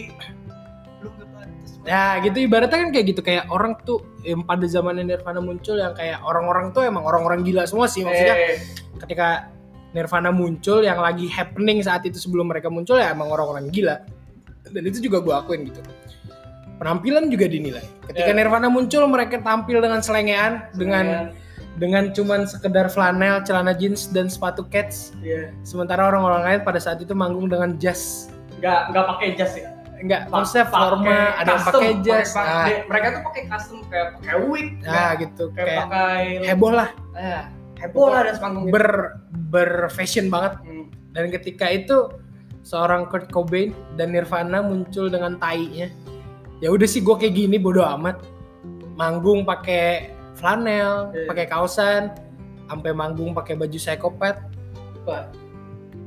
Lu nggak pantas. ya gitu ibaratnya kan kayak gitu kayak orang tuh yang pada zaman Nirvana muncul yang kayak orang-orang tuh emang orang-orang gila semua sih maksudnya Eh, ketika Nirvana muncul yang lagi happening saat itu sebelum mereka muncul ya emang orang-orang gila dan itu juga gue akuin gitu penampilan juga dinilai ketika Ya. Nirvana muncul mereka tampil dengan selengean dengan dengan cuman sekedar flanel celana jeans dan sepatu cats. Iya. sementara orang-orang lain pada saat itu manggung dengan jas. Nggak nggak pakai jas ya? Enggak konsep pakai forma ada yang pakai jas. nah, mereka tuh pakai custom kayak pakai wig nah gitu. kayak, kayak pakai heboh lah. Eh, heboh. Lah ada sepanggung gitu. ber ber fashion banget. Hmm. dan ketika itu seorang Kurt Cobain dan Nirvana muncul dengan tainya. Ya udah sih gue kayak gini bodo amat. Manggung pakai flanel Iya. pakai kaosan sampai manggung pakai baju psikopat Wah,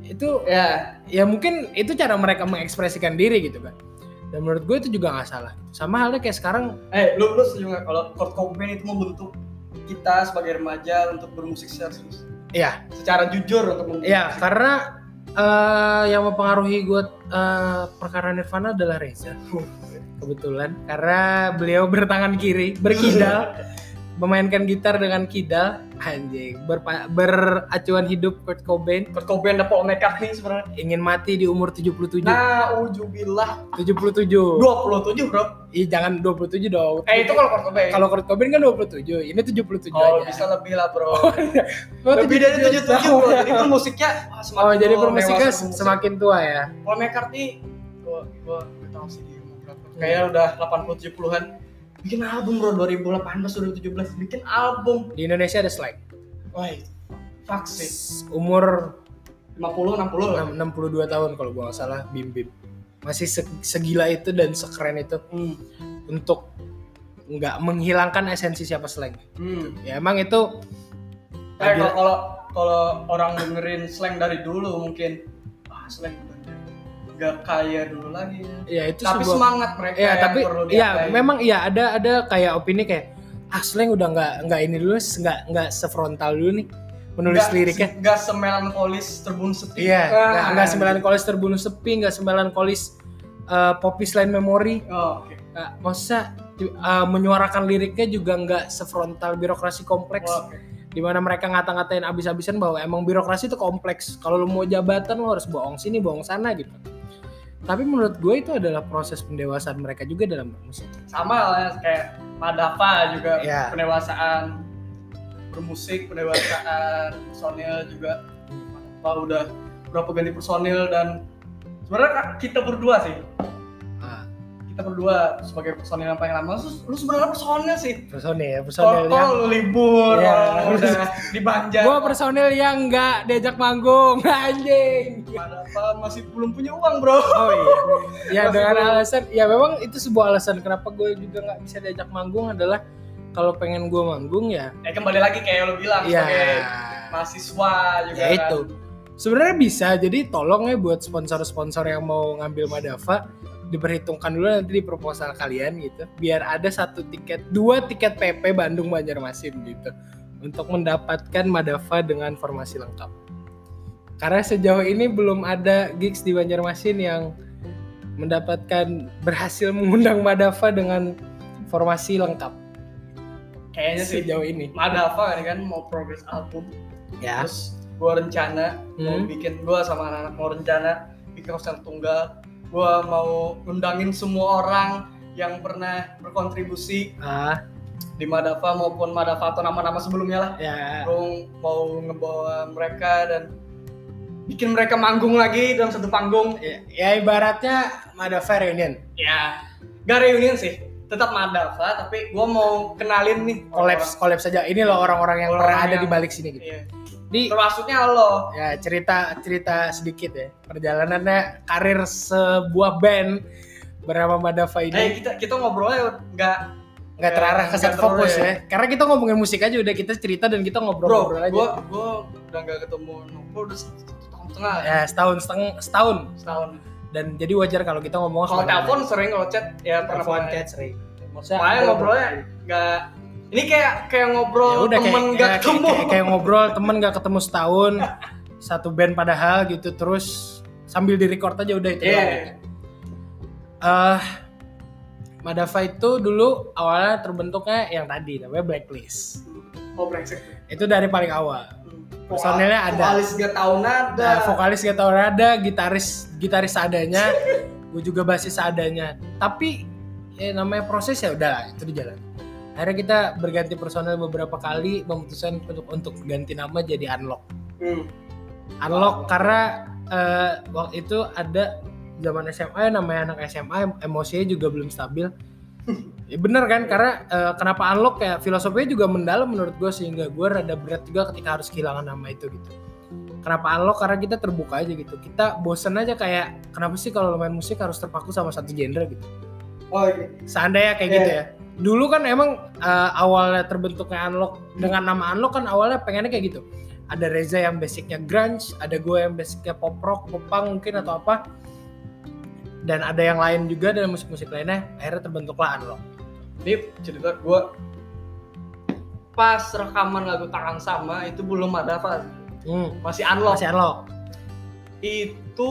itu ya. ya mungkin itu cara mereka mengekspresikan diri gitu kan dan menurut gue itu juga nggak salah sama halnya kayak sekarang eh lu lu setuju nggak kalau Kurt Cobain itu membentuk kita sebagai remaja untuk bermusik secara serius? Ya secara jujur untuk membentuk ya musik. karena eh, yang mempengaruhi gue eh, perkara Nirvana adalah Reza. Kebetulan. Karena beliau bertangan kiri berkidal memainkan gitar dengan kidal anjing. Berpa- beracuan hidup Kurt Cobain. Kurt Cobain Paul McCartney sebenarnya. Ingin mati di umur 77 nah ujubillah 77 27 bro. Ih jangan 27 dong. Eh itu kalau Kurt Cobain. Kalau Kurt Cobain kan 27 ini 77 oh aja. bisa lebih lah bro. Oh, lebih dari 77 77 bro. jadi musiknya wah, semakin Oh jadi tua, permusiknya semakin tua ya. Paul McCartney gua gua tahu sih dia umur berapa. Kayaknya udah 80 70-an bikin album bro 2018 2017 bikin album. Di Indonesia ada wah fuck sih. Umur 50 60 lah. 6- 62 tahun kalau gua nggak salah Bim Bim. Masih se- segila itu dan sekeren itu. Hmm. Untuk nggak menghilangkan esensi siapa Slang. Hmm. Ya emang itu Eh, kalau kalau kalau orang dengerin slang dari dulu mungkin ah slang nggak kaya dulu lagi ya. ya itu Tapi sebuah semangat mereka ya yang tapi perlu ya memang iya ada ada kayak opini kayak ah Slang udah nggak nggak ini dulu nggak nggak sefrontal dulu nih menulis Nggak- liriknya nggak semelankolis terbunuh sepi Iya, Ah. nggak nggak sembilan kolis terbunuh sepi, nggak sembilan kolis uh, popis lain memori. oh, oke Nggak, masa uh, menyuarakan liriknya juga nggak sefrontal birokrasi kompleks, Oh, oke. di mana mereka ngata-ngatain abis-abisan bahwa emang birokrasi itu kompleks. Kalau lu mau jabatan lu harus bohong sini, bohong sana gitu. Tapi menurut gue itu adalah proses pendewasaan mereka juga dalam bermusik. sama lah ya, kayak Madava juga Iya. pendewasaan bermusik pendewasaan personil juga Madava udah berapa ganti personil dan sebenarnya kita berdua sih kita berdua sebagai personil yang paling lama lu, lu sebenarnya personil sih personil, personil Tol yang libur, Iya. oh, udah di Banjar. gue personil yang nggak diajak manggung, anjing. Padahal masih belum punya uang bro. Oh iya. Ya Masih dengan belum. alasan ya memang itu sebuah alasan kenapa gue juga nggak bisa diajak manggung adalah kalau pengen gue manggung ya Eh kembali lagi kayak lo bilang ya sebagai mahasiswa juga ya kan. itu. Sebenarnya bisa jadi tolong ya buat sponsor-sponsor yang mau ngambil Madava diperhitungkan dulu nanti di proposal kalian gitu. Biar ada satu tiket dua tiket PP Bandung Banjarmasin gitu. Untuk mendapatkan Madava dengan formasi lengkap. Karena sejauh ini belum ada gigs di Banjarmasin yang mendapatkan berhasil mengundang Madava dengan formasi lengkap. Kayaknya sih. sejauh ini. Madava kan, kan mau progress album. ya. Terus gua rencana mau Hmm. bikin gua sama anak-anak mau rencana bikin konser tunggal. Gua mau undangin semua orang yang pernah berkontribusi ah di Madava maupun Madava atau nama-nama sebelumnya lah. ya Gua mau ngebawa mereka dan bikin mereka manggung lagi dalam satu panggung. ya, ya ibaratnya Madava reunion Ya, gak reunion sih, tetap Madava, tapi gua mau kenalin nih kolaps kolaps saja ini loh orang-orang yang Orang-orang pernah ada yang- di balik sini gitu Iya. Di Termasuknya lo. ya cerita cerita sedikit ya perjalanannya karir sebuah band bernama Madava Eh ini kita kita ngobrolnya nggak nggak terarah ke satu fokus ya. ya karena kita ngomongin musik aja udah kita cerita dan kita bro. ngobrol-ngobrol aja Gua gua udah nggak ketemu Nopo udah satu tahun setengah ya. ya setahun setengah setahun setahun. dan jadi wajar kalau kita ngomong Kalau telepon sering kalau chat ya pernah telepon chat sering Maksudnya ngobrolnya nggak ini kayak kayak ngobrol ya udah temen kayak, nggak ya, ketemu. kayak, kayak ngobrol temen gak ketemu setahun satu band padahal gitu terus sambil di record aja udah itu Iya. doang gitu. Eh, Madava itu dulu awalnya terbentuknya yang tadi namanya Blacklist Oh brengsek. itu dari paling awal Personilnya ada. Vokalis gak tahu nada. Nah, vokalis gak tau rada, gitaris gitaris seadanya, gue juga basis seadanya. Tapi ya namanya proses ya udah itu di jalan. Akhirnya kita berganti personel beberapa kali, memutuskan untuk untuk ganti nama jadi Unlock. Hmm. Unlock karena eh, waktu itu ada zaman SMA namanya anak SMA emosinya juga belum stabil. Ya bener kan karena eh, kenapa unlock ya filosofinya juga mendalam menurut gue sehingga gue rada berat juga ketika harus kehilangan nama itu gitu. kenapa unlock karena kita terbuka aja gitu kita bosen aja kayak kenapa sih kalau main musik harus terpaku sama satu genre gitu oh iya seandainya kayak Iya. gitu ya dulu kan emang eh, awalnya terbentuknya unlock dengan nama unlock kan awalnya pengennya kayak gitu. Ada Reza yang basicnya grunge ada gue yang basicnya pop rock pop punk mungkin atau apa. Dan ada yang lain juga dalam musik-musik lainnya akhirnya terbentuklah unlock. Ini cerita gue pas rekaman lagu tangan sama itu belum ada apa hmm, masih unlock. Masih unlock. Itu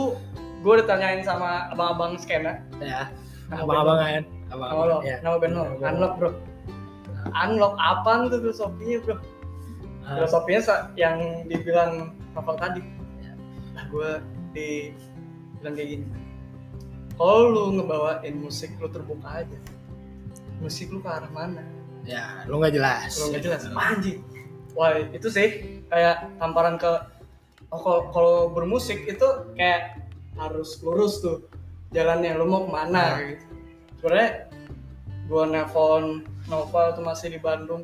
gue ditanyain sama abang-abang skena. Ya Nama abang-abang kan nama lo ya nama band lo? Nama band. unlock bro. Unlock apaan tuh filosofinya bro? Ah, filosofinya sa- yang dibilang novel tadi. Nah gue dibilang kayak gini. Kalau lu ngebawain musik lu terbuka aja musik lu ke arah mana? Ya lu nggak jelas. Lu nggak jelas. Anjing. Wah itu sih kayak tamparan ke oh kalau kalau bermusik itu kayak harus lurus tuh. Jalannya lu mau ke mana Nah. gitu sebenarnya gua nelfon Novel tuh masih di Bandung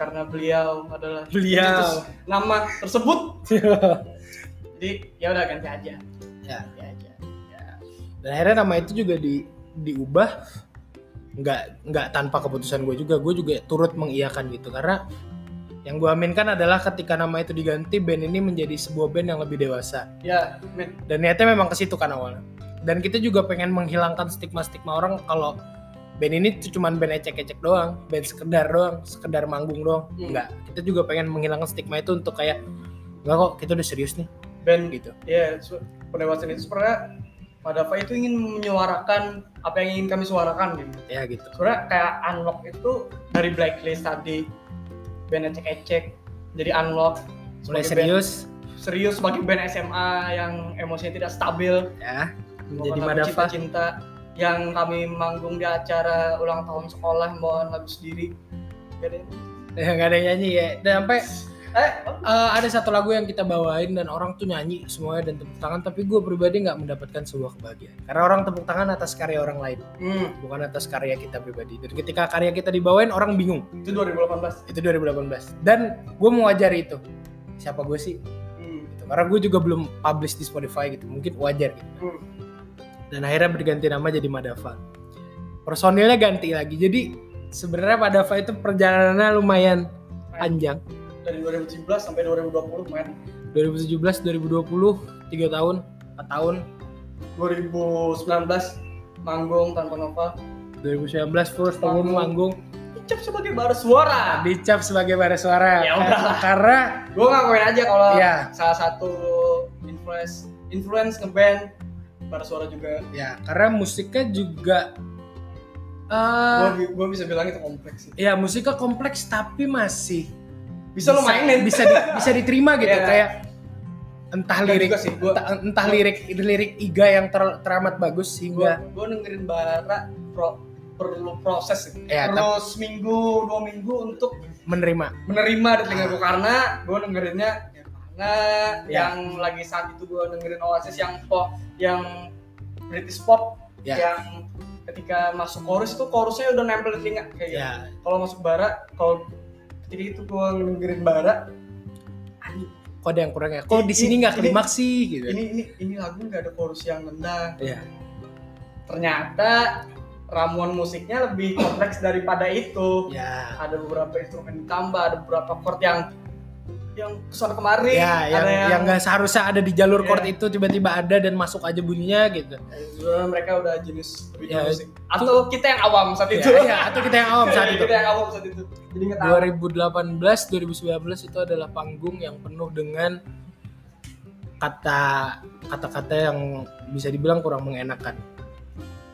karena beliau adalah Beliau. nama tersebut. Jadi ya udah ganti aja. Ya. Ganti aja. Ya. Dan akhirnya nama itu juga di diubah. Nggak nggak tanpa keputusan gue juga. Gue juga turut mengiyakan gitu. Karena yang gue aminkan adalah ketika nama itu diganti band ini menjadi sebuah band yang lebih dewasa. Ya men. Dan niatnya memang ke situ kan awalnya dan kita juga pengen menghilangkan stigma-stigma orang kalau band ini tuh cuman band ecek-ecek doang band sekedar doang sekedar manggung doang. Hmm. enggak kita juga pengen menghilangkan stigma itu untuk kayak enggak kok kita udah serius nih. Band gitu. ya su- pendewasaan itu sebenarnya Madava itu ingin menyuarakan apa yang ingin kami suarakan gitu. Ya gitu. Sebenarnya kayak unlock itu dari blacklist tadi. Band ecek-ecek jadi unlock. Mulai serius. band, serius sebagai band SMA yang emosinya tidak stabil. Ya menjadi Madava cinta-cinta yang kami manggung di acara ulang tahun sekolah membawakan lagu sendiri. Gak ada yang- ya nggak ada yang nyanyi ya. Dan sampai eh eh, ada satu lagu yang kita bawain dan orang tuh nyanyi semuanya dan tepuk tangan tapi gue pribadi nggak mendapatkan sebuah kebahagiaan. Karena orang tepuk tangan atas karya orang lain. Hmm, bukan atas karya kita pribadi. Dan ketika karya kita dibawain orang bingung. Itu 2018 itu 2018 dan gue mewajari itu. Siapa gue sih? Hmm. gitu. karena gue juga belum publish di Spotify gitu. Mungkin wajar gitu. Hmm. Dan akhirnya berganti nama jadi Madava. Personilnya ganti lagi. Jadi sebenarnya Madava itu perjalanannya lumayan panjang. Dari 2017 sampai 2020 main. 2017 2020 3 tahun 4 tahun. 2019 manggung tanpa Nova. 2019 full setahun Manggung. dicap sebagai bara suara. Dicap sebagai bara suara. Ya udahlah. karena gue ngakuin aja kalau Iya. salah satu influence influence ngeband bara suara juga. Ya karena musiknya juga eh gue bisa bilang itu kompleks sih. ya musiknya kompleks tapi masih bisa, lo mainin. bisa di- bisa diterima gitu Iya. kayak entah Dan lirik sih, gua- entah, entah lirik lirik Iga yang ter- teramat bagus gue sehingga gue dengerin bara pro, perlu proses sih. Iya, perlu seminggu dua minggu untuk menerima. menerima telinga gue karena gue dengerinnya Nirvana Ya. yang lagi saat itu gue dengerin Oasis yang pop yang British pop Ya. yang ketika masuk chorus itu chorusnya udah nempel di telinga kayak gitu. ya kalau masuk bara kalau ketika itu gue dengerin bara anjing, kok ada yang kurang ya kok di sini nggak klimaks sih gitu ini ini ini lagu nggak ada chorus yang nendang Iya. ternyata ramuan musiknya lebih kompleks daripada itu ya ada beberapa instrumen ditambah ada beberapa chord yang yang ke sana kemari ya yang ada yang nggak seharusnya ada di jalur Iya. chord itu tiba-tiba ada dan masuk aja bunyinya gitu. Sebenarnya mereka udah jenis Ya, musik atau kita yang awam saat itu. ya, ya, atau kita yang awam saat itu. Kita yang awam saat itu. Jadi nggak tahu. 2018 2019 itu adalah panggung yang penuh dengan kata kata-kata yang bisa dibilang kurang mengenakan.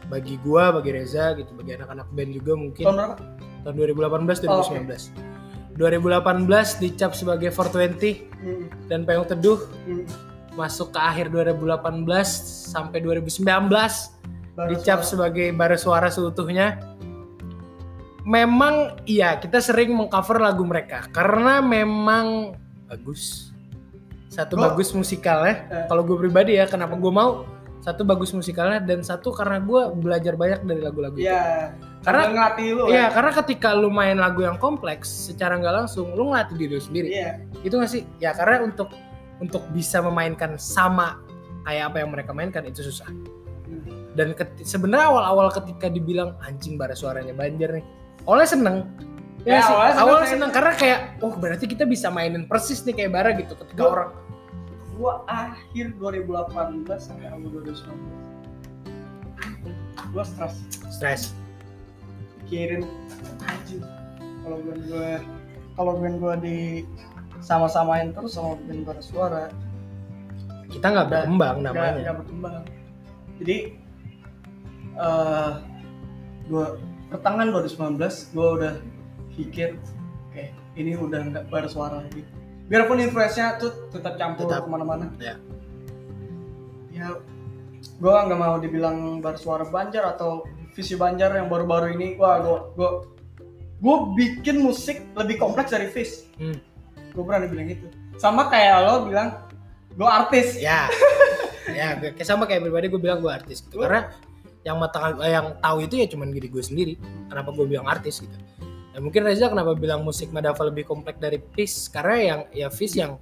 Bagi gua bagi Reza gitu bagi anak-anak band juga mungkin. Tahun berapa? Tahun 2018 Oh, 2019 2018 dicap sebagai 420 Hmm, dan Payung Teduh hmm. masuk ke akhir 2018 sampai 2019 Baru dicap suara. sebagai bara suara seutuhnya. Memang iya kita sering mengcover lagu mereka karena memang bagus. Satu Gua- bagus musikalnya. Eh. Kalau gue pribadi ya kenapa gue mau satu bagus musikalnya dan satu karena gue belajar banyak dari lagu-lagu itu. Iya. Karena Udah ngelatih lu Iya, ya. karena ketika lu main lagu yang kompleks, secara nggak langsung lu ngelatih diri lu sendiri. Iya. Itu gak sih? Ya karena untuk untuk bisa memainkan sama kayak apa yang mereka mainkan itu susah dan ket- sebenarnya awal-awal ketika dibilang anjing bara suaranya Banjar nih oleh seneng Ya, sih, awalnya seneng awal sih. seneng karena kayak oh berarti kita bisa mainin persis nih kayak bara gitu ketika Gua- orang gua akhir 2018 sampai awal 2019 gua stres stres pikirin anjing kalau band gue kalau band gue di sama-samain terus sama band bara suara kita nggak berkembang namanya nggak berkembang jadi eh gue pertengahan 2019 gue udah pikir oke ini udah nggak bara suara lagi biarpun influence-nya tuh tetap campur Tetap. ke mana-mana Ya. ya gue nggak mau dibilang bara suara Banjar atau visi Banjar yang baru-baru ini wah gue gue gue bikin musik lebih kompleks dari Fish Hmm. gue berani bilang gitu. Sama kayak lo bilang gue artis. Ya. Ya kayak sama kayak pribadi gue bilang gue artis gitu. Karena yang mata yang tahu itu ya cuman diri gue sendiri. Kenapa gue bilang artis gitu. Ya mungkin Reza kenapa bilang musik Madava lebih kompleks dari Fish karena yang ya Fish yang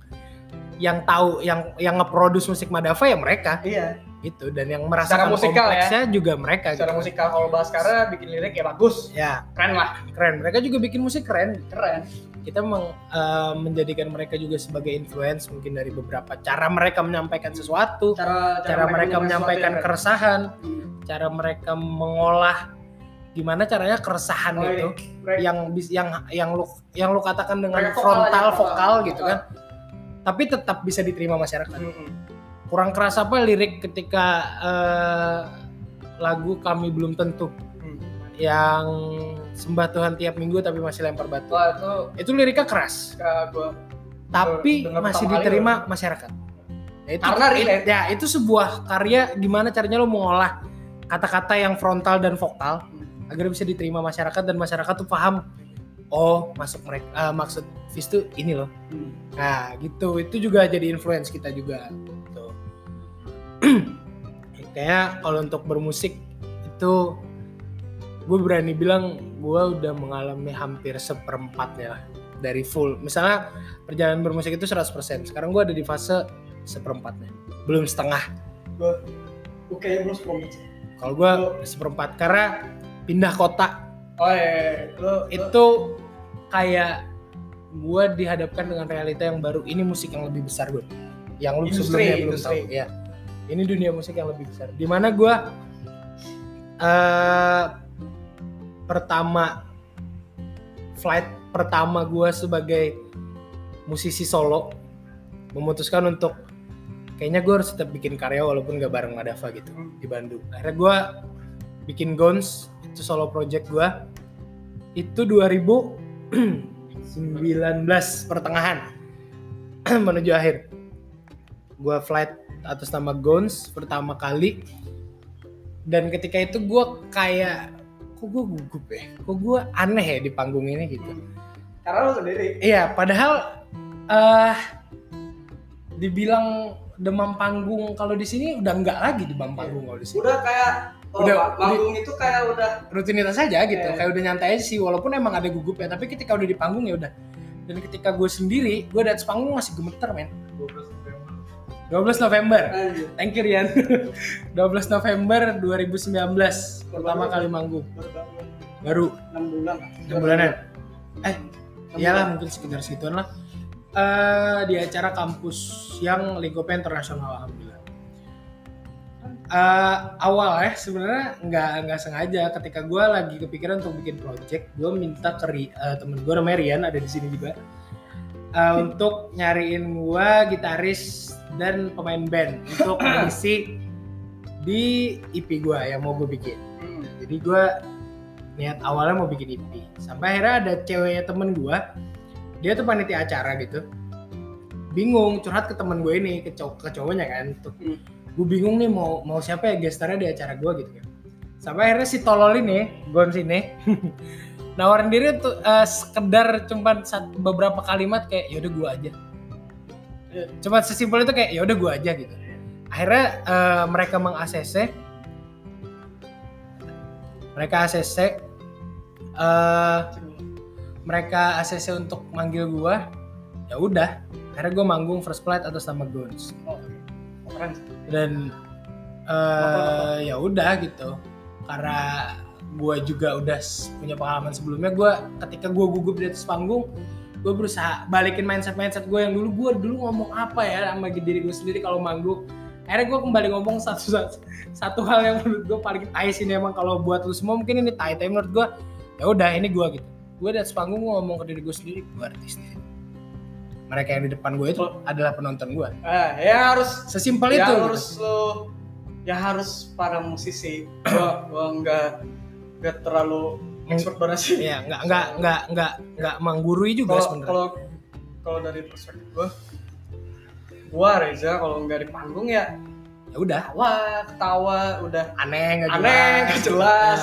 yang tahu yang yang nge-produce musik Madava ya mereka. Iya gitu dan yang merasakan musikal ya. juga mereka secara gitu. musikal kalau bahas karena bikin lirik ya bagus ya keren lah keren mereka juga bikin musik keren keren kita meng- eh, menjadikan mereka juga sebagai influence mungkin dari beberapa cara mereka menyampaikan sesuatu cara cara mereka menyampaikan sesuatu keresahan keren. cara mereka mengolah gimana caranya keresahan Oh, itu. Mereka- yang bis- yang yang lu yang lu katakan dengan frontal vokal, vokal. gitu kan tapi tetap bisa diterima masyarakat Mm-mm. Kurang keras apa lirik ketika eh, lagu kami belum tentu Hmm. yang sembah Tuhan tiap minggu tapi masih lempar batu Wah itu itu liriknya keras gue tapi masih pertama kali diterima masyarakat Ya, itu, Karena relate. ya itu sebuah karya gimana caranya lo mengolah kata-kata yang frontal dan vokal Hmm. agar bisa diterima masyarakat dan masyarakat tuh paham oh masuk mereka eh, maksud Fis tuh ini loh nah gitu itu juga jadi influence kita juga. kayak kalau untuk bermusik itu gue berani bilang gue udah mengalami hampir seperempatnya lah dari full. Misalnya perjalanan bermusik itu 100% sekarang gue ada di fase seperempatnya. Belum setengah. Gue gue kayaknya belum sepuluh kalau gue seperempat karena pindah kota. Oh iya lo itu kayak gue dihadapkan dengan realita yang baru. Ini musik yang lebih besar gue yang lu Industri, sebelumnya belum industri. tahu ya ini dunia musik yang lebih besar. Di mana gue eh pertama flight pertama gue sebagai musisi solo memutuskan untuk kayaknya gue harus tetap bikin karya walaupun gak bareng Madava gitu di Bandung. Akhirnya gue bikin Gons itu solo project gue itu 2019 pertengahan menuju akhir. Gue flight atas nama Gons pertama kali dan ketika itu gue kayak kok gue gugup ya kok gue aneh ya di panggung ini gitu karena lo sendiri Iya, padahal eh dibilang demam panggung kalau di sini udah enggak lagi demam panggung kalau di sini. udah kayak oh, Udah, udah manggung itu kayak udah Rutinitas saja gitu, Iya. kayak udah nyantai aja sih walaupun emang ada gugupnya, tapi ketika udah di panggung ya udah. Dan ketika gue sendiri, gue di atas panggung masih gemeter, men. 12 November. anjir. Thank you, Rian. 12 November 2019 pertama kali manggung. baru. Enam bulan. 6 bulanan. Eh, iyalah mungkin sekitar segituan lah. Eh di acara kampus yang lingkupnya internasional alhamdulillah. Eh, awal ya sebenarnya nggak nggak sengaja. Ketika gue lagi kepikiran untuk bikin project gue minta ke eh, temen gue namanya Rian ada di sini juga Eh, untuk nyariin gue gitaris dan pemain band untuk mengisi di EP gue yang mau gue bikin Hmm. jadi gue niat awalnya mau bikin EP sampai akhirnya ada ceweknya temen gue dia tuh panitia acara gitu bingung curhat ke temen gue ini ke, cow ke cowoknya kan tuh Hmm. gue bingung nih mau mau siapa ya gestarnya di acara gue gitu kan sampai akhirnya si tolol ini Gons ini nawarin diri tuh eh, sekedar cuma sat- beberapa kalimat kayak yaudah gue aja. Iya. cuma sesimpel itu kayak yaudah gue aja gitu. Akhirnya eh, mereka meng ACC mereka ACC eh, mereka ACC untuk manggil gua. Ya udah akhirnya gue manggung first flight atas nama Guns Oh, dan eh ya udah gitu. Karena gue juga udah punya pengalaman sebelumnya. Gue ketika gue gugup di atas panggung gue berusaha balikin mindset mindset gue yang dulu. Gue dulu ngomong apa ya sama diri gue sendiri kalau manggung? Akhirnya gue kembali ngomong satu satu, satu hal yang menurut gue paling tai sih ini emang kalau buat lu semua. Mungkin ini tai tapi menurut gue ya udah ini gue gitu. Gue di atas panggung gue ngomong ke diri gue sendiri gue artis nih. Mereka yang di depan gue itu adalah penonton gue Ah, ya harus sesimpel ya itu gitu. harus lo ya harus para musisi. Gua gua nggak nggak terlalu expert banget sih. Iya, nggak nggak nggak nggak nggak menggurui juga sebenarnya. kalau kalau dari perspektif gua gua Reza kalau nggak di panggung ya Ya udah, ketawa ketawa udah aneh nggak aneh nggak jelas.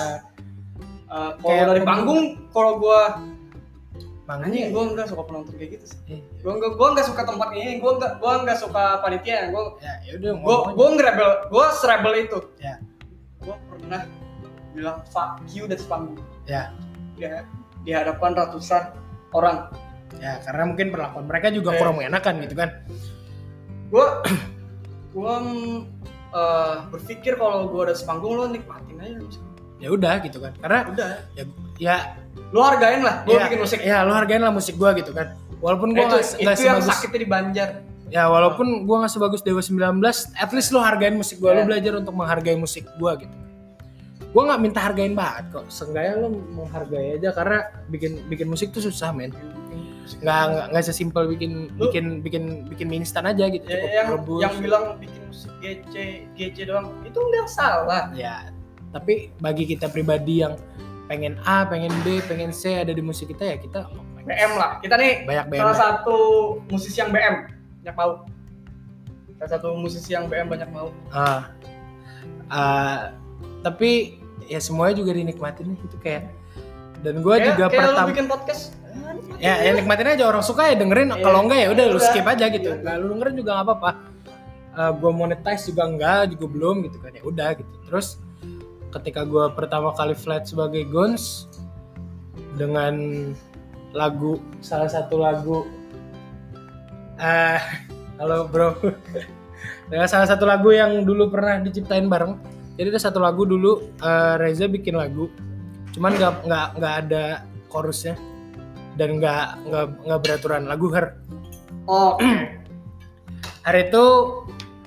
Eh, kalau dari panggung kalau gua Makanya anjing gua nggak suka penonton kayak gitu sih. Iya. gua nggak gua nggak suka tempat ini gua nggak gua nggak suka panitia. Gua ya ya udah gue ngomong gue ngerebel gue serebel itu. Ya. gue pernah bilang fuck you dari panggung Ya. di, di hadapan ratusan orang ya karena mungkin perlakuan mereka juga Eh. kurang mengenakan gitu kan. gue gue eh, berpikir kalau gue ada sepanggung lo nikmatin aja. Ya udah gitu kan. Karena udah ya ya lo hargain lah gue ya, bikin musik Ya lo hargain lah musik gua gitu kan. Walaupun gua itu, nggak itu nggak yang sebagus sakitnya di Banjar ya walaupun gua nggak sebagus Dewa 19, at least lo hargain musik gua. Lo Ya. belajar untuk menghargai musik gua gitu. Gua nggak minta hargain banget kok. Seenggaknya lo menghargai aja karena bikin bikin musik tuh susah men. nggak nggak nggak sesimpel bikin Lu- bikin bikin bikin mie instan aja gitu ya, cukup yang rebus. yang bilang bikin musik GC GC doang itu nggak salah. Ya tapi bagi kita pribadi yang pengen A pengen B pengen C ada di musik kita ya kita BM lah. Kita nih banyak BM salah satu musisi yang BM banyak mau. Salah satu musisi yang BM banyak mau. Ah. Ah, tapi ya semuanya juga dinikmatin gitu kayak dan gue juga kayak lu pertama bikin podcast ah, ya, ya nikmatin aja orang suka ya dengerin Iya. kalau enggak ya udah lu Udah. skip aja gitu Iya. nggak lu dengerin juga nggak apa-apa gue monetize juga enggak juga belum gitu kan ya udah gitu terus ketika gue pertama kali flat sebagai Gons dengan lagu salah satu lagu eh halo bro dengan salah satu lagu yang dulu pernah diciptain bareng jadi ada satu lagu dulu eh, Reza bikin lagu. Cuman nggak nggak nggak ada chorusnya. Dan nggak nggak nggak beraturan. Lagu her. Oh hari itu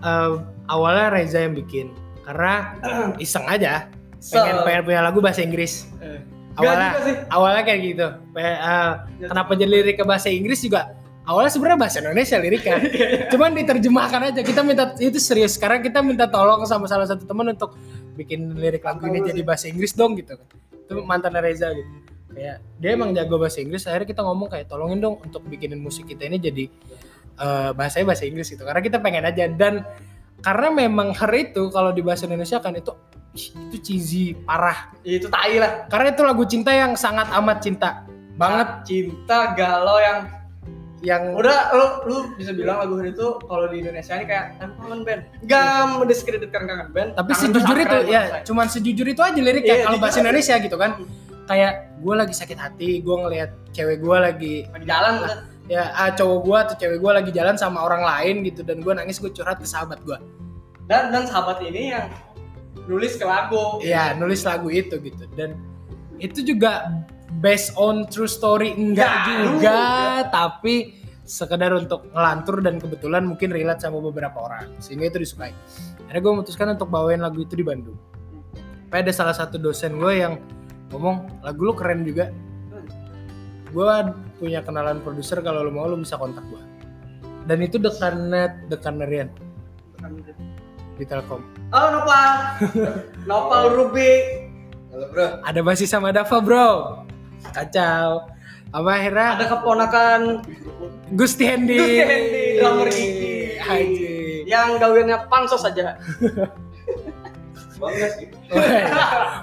eh, awalnya Reza yang bikin. Karena iseng aja. Pengen So- pengen punya lagu bahasa Inggris. Eh. awalnya awalnya kayak gitu. Kenapa jadi lirik ke bahasa Inggris juga awalnya sebenarnya bahasa Indonesia liriknya. Cuman diterjemahkan aja. Kita minta itu serius. Sekarang kita minta tolong sama salah satu teman untuk bikin lirik lagu ini jadi bahasa Inggris dong gitu. Itu mantan Reza gitu. Kayak dia emang jago bahasa Inggris. Akhirnya kita ngomong kayak tolongin dong untuk bikinin musik kita ini jadi eh, bahasanya bahasa Inggris gitu. Karena kita pengen aja. Dan karena memang hari itu kalau di bahasa Indonesia kan itu itu cheesy parah. Ya, itu tai lah. Karena itu lagu cinta yang sangat amat cinta banget. Cinta galau yang yang udah lu lu bisa bilang lagu itu kalau di Indonesia ini kayak "Em, kangen band gak mendiskreditkan kangen band tapi Kangen sejujur itu ya cuman sejujur itu aja liriknya Iya, kalau bahasa. Indonesia gitu kan. Kayak gue lagi sakit hati gue ngelihat cewek gue lagi lagi jalan udah. ya ah, cowok gue atau cewek gue lagi jalan sama orang lain gitu dan gue nangis gue curhat ke sahabat gue dan dan sahabat ini yang nulis ke lagu. Iya nulis lagu itu gitu. Dan itu juga based on true story enggak Enggak juga. juga. tapi sekedar untuk ngelantur dan kebetulan mungkin relate sama beberapa orang. Sehingga itu disukai. Akhirnya gue memutuskan untuk bawain lagu itu di Bandung. Tapi ada salah satu dosen gue yang ngomong lagu lu keren juga. Gue punya kenalan produser kalau lo mau lo bisa kontak gue dan itu dekanet dekanerian di Telkom. Halo Nopal. Nopal Ruby Halo bro. ada basis sama Dava bro kacau. Apa akhirnya? Ada keponakan Gusti Hendy Gusti Hendy, drummer Iki. Anjing. yang gawennya pansos aja. Bangga sih.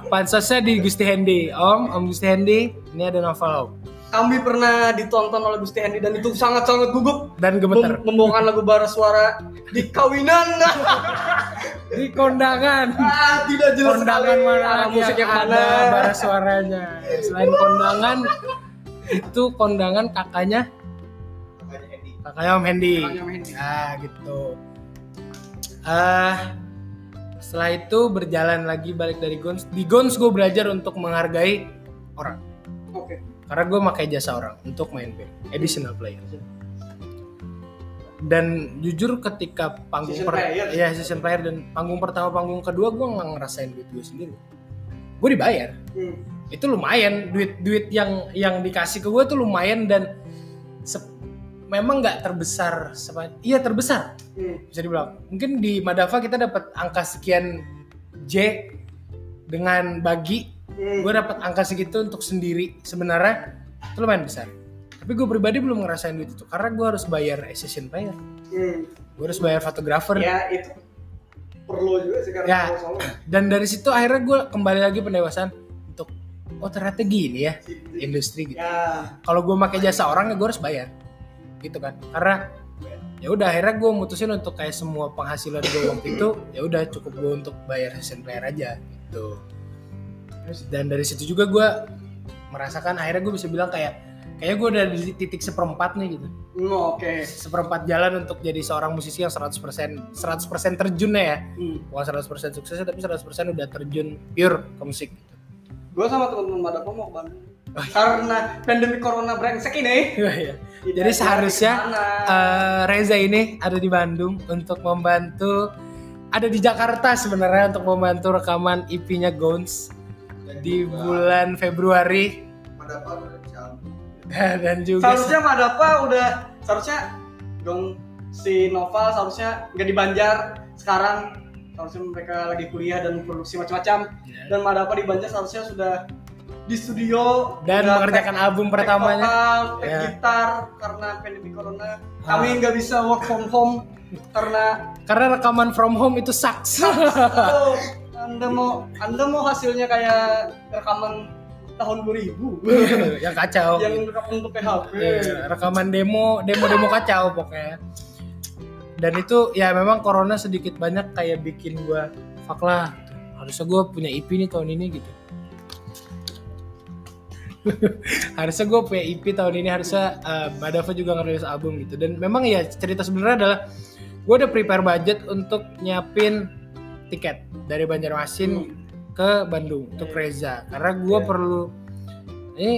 Pansosnya di Gusti Hendy om om Gusti Hendy ini ada novel om. Kami pernah ditonton oleh Gusti Hendy dan itu sangat-sangat gugup. Dan gemeter. Mem- membawakan lagu bara suara di kawinan di kondangan. Ah, tidak jelas kondangan sekali. mana arah lagi musik yang ada mana? bara suaranya. Selain kondangan itu kondangan kakaknya. Kakaknya Om Hendy ah gitu. Ah setelah itu berjalan lagi balik dari Gons. Di Gons gue belajar untuk menghargai orang. Oke. karena gue pakai jasa orang untuk main band additional player dan jujur ketika panggung Season player. ya season player dan panggung pertama panggung kedua gue nggak ngerasain duit gue sendiri gue dibayar Hmm. itu lumayan duit duit yang yang dikasih ke gue tuh lumayan dan memang nggak terbesar iya terbesar Hmm. bisa dibilang mungkin di Madava kita dapat angka sekian J dengan bagi Hmm. gue dapat angka segitu untuk sendiri sebenarnya itu lumayan besar tapi gue pribadi belum ngerasain duit itu karena gue harus bayar session player Hmm. gue harus bayar fotografer Ya itu perlu juga sih karena Ya. solo. dan dari situ akhirnya gue kembali lagi pendewasaan untuk oh ternyata gini ya industri gitu Ya. kalau gue pakai jasa orang ya gue harus bayar gitu kan karena ya udah akhirnya gue mutusin untuk kayak semua penghasilan gue waktu itu ya udah cukup gue untuk bayar session player aja gitu dan dari situ juga gue merasakan akhirnya gue bisa bilang kayak kayak gue udah di titik seperempat nih gitu Hmm, Oke. seperempat jalan untuk jadi seorang musisi yang 100% 100% terjun ya Hmm. bukan 100% suksesnya tapi 100% udah terjun pure ke musik gitu. Gue sama teman-teman Madapa mau ke Bandung. Oh, iya. Karena pandemi corona brengsek ini. Iya. kita Jadi seharusnya. Eh, Reza ini ada di Bandung untuk membantu ada di Jakarta sebenarnya untuk membantu rekaman EP-nya Gons di bulan Februari dan juga seharusnya Madapa udah seharusnya dong si Noval seharusnya nggak di Banjar sekarang seharusnya mereka lagi kuliah dan produksi macam-macam Ya. dan Madapa di Banjar seharusnya sudah di studio dan mengerjakan take- album pertamanya. take Ya. gitar karena pandemi corona Ah. kami nggak bisa work from home karena Karena rekaman from home itu sucks. oh, anda mau anda mau hasilnya kayak rekaman tahun 2000 yang kacau. yang rekaman untuk PHP Iya, rekaman demo, demo-demo kacau pokoknya. Dan itu ya memang corona sedikit banyak kayak bikin gua fuck lah. Harusnya gua punya EP nih tahun ini gitu. harusnya gue punya EP tahun ini harusnya uh, Madava juga ngerilis album gitu dan memang ya cerita sebenarnya adalah gue udah prepare budget untuk nyiapin tiket dari Banjarmasin ke Bandung untuk Reza. Karena gue Iya. perlu ini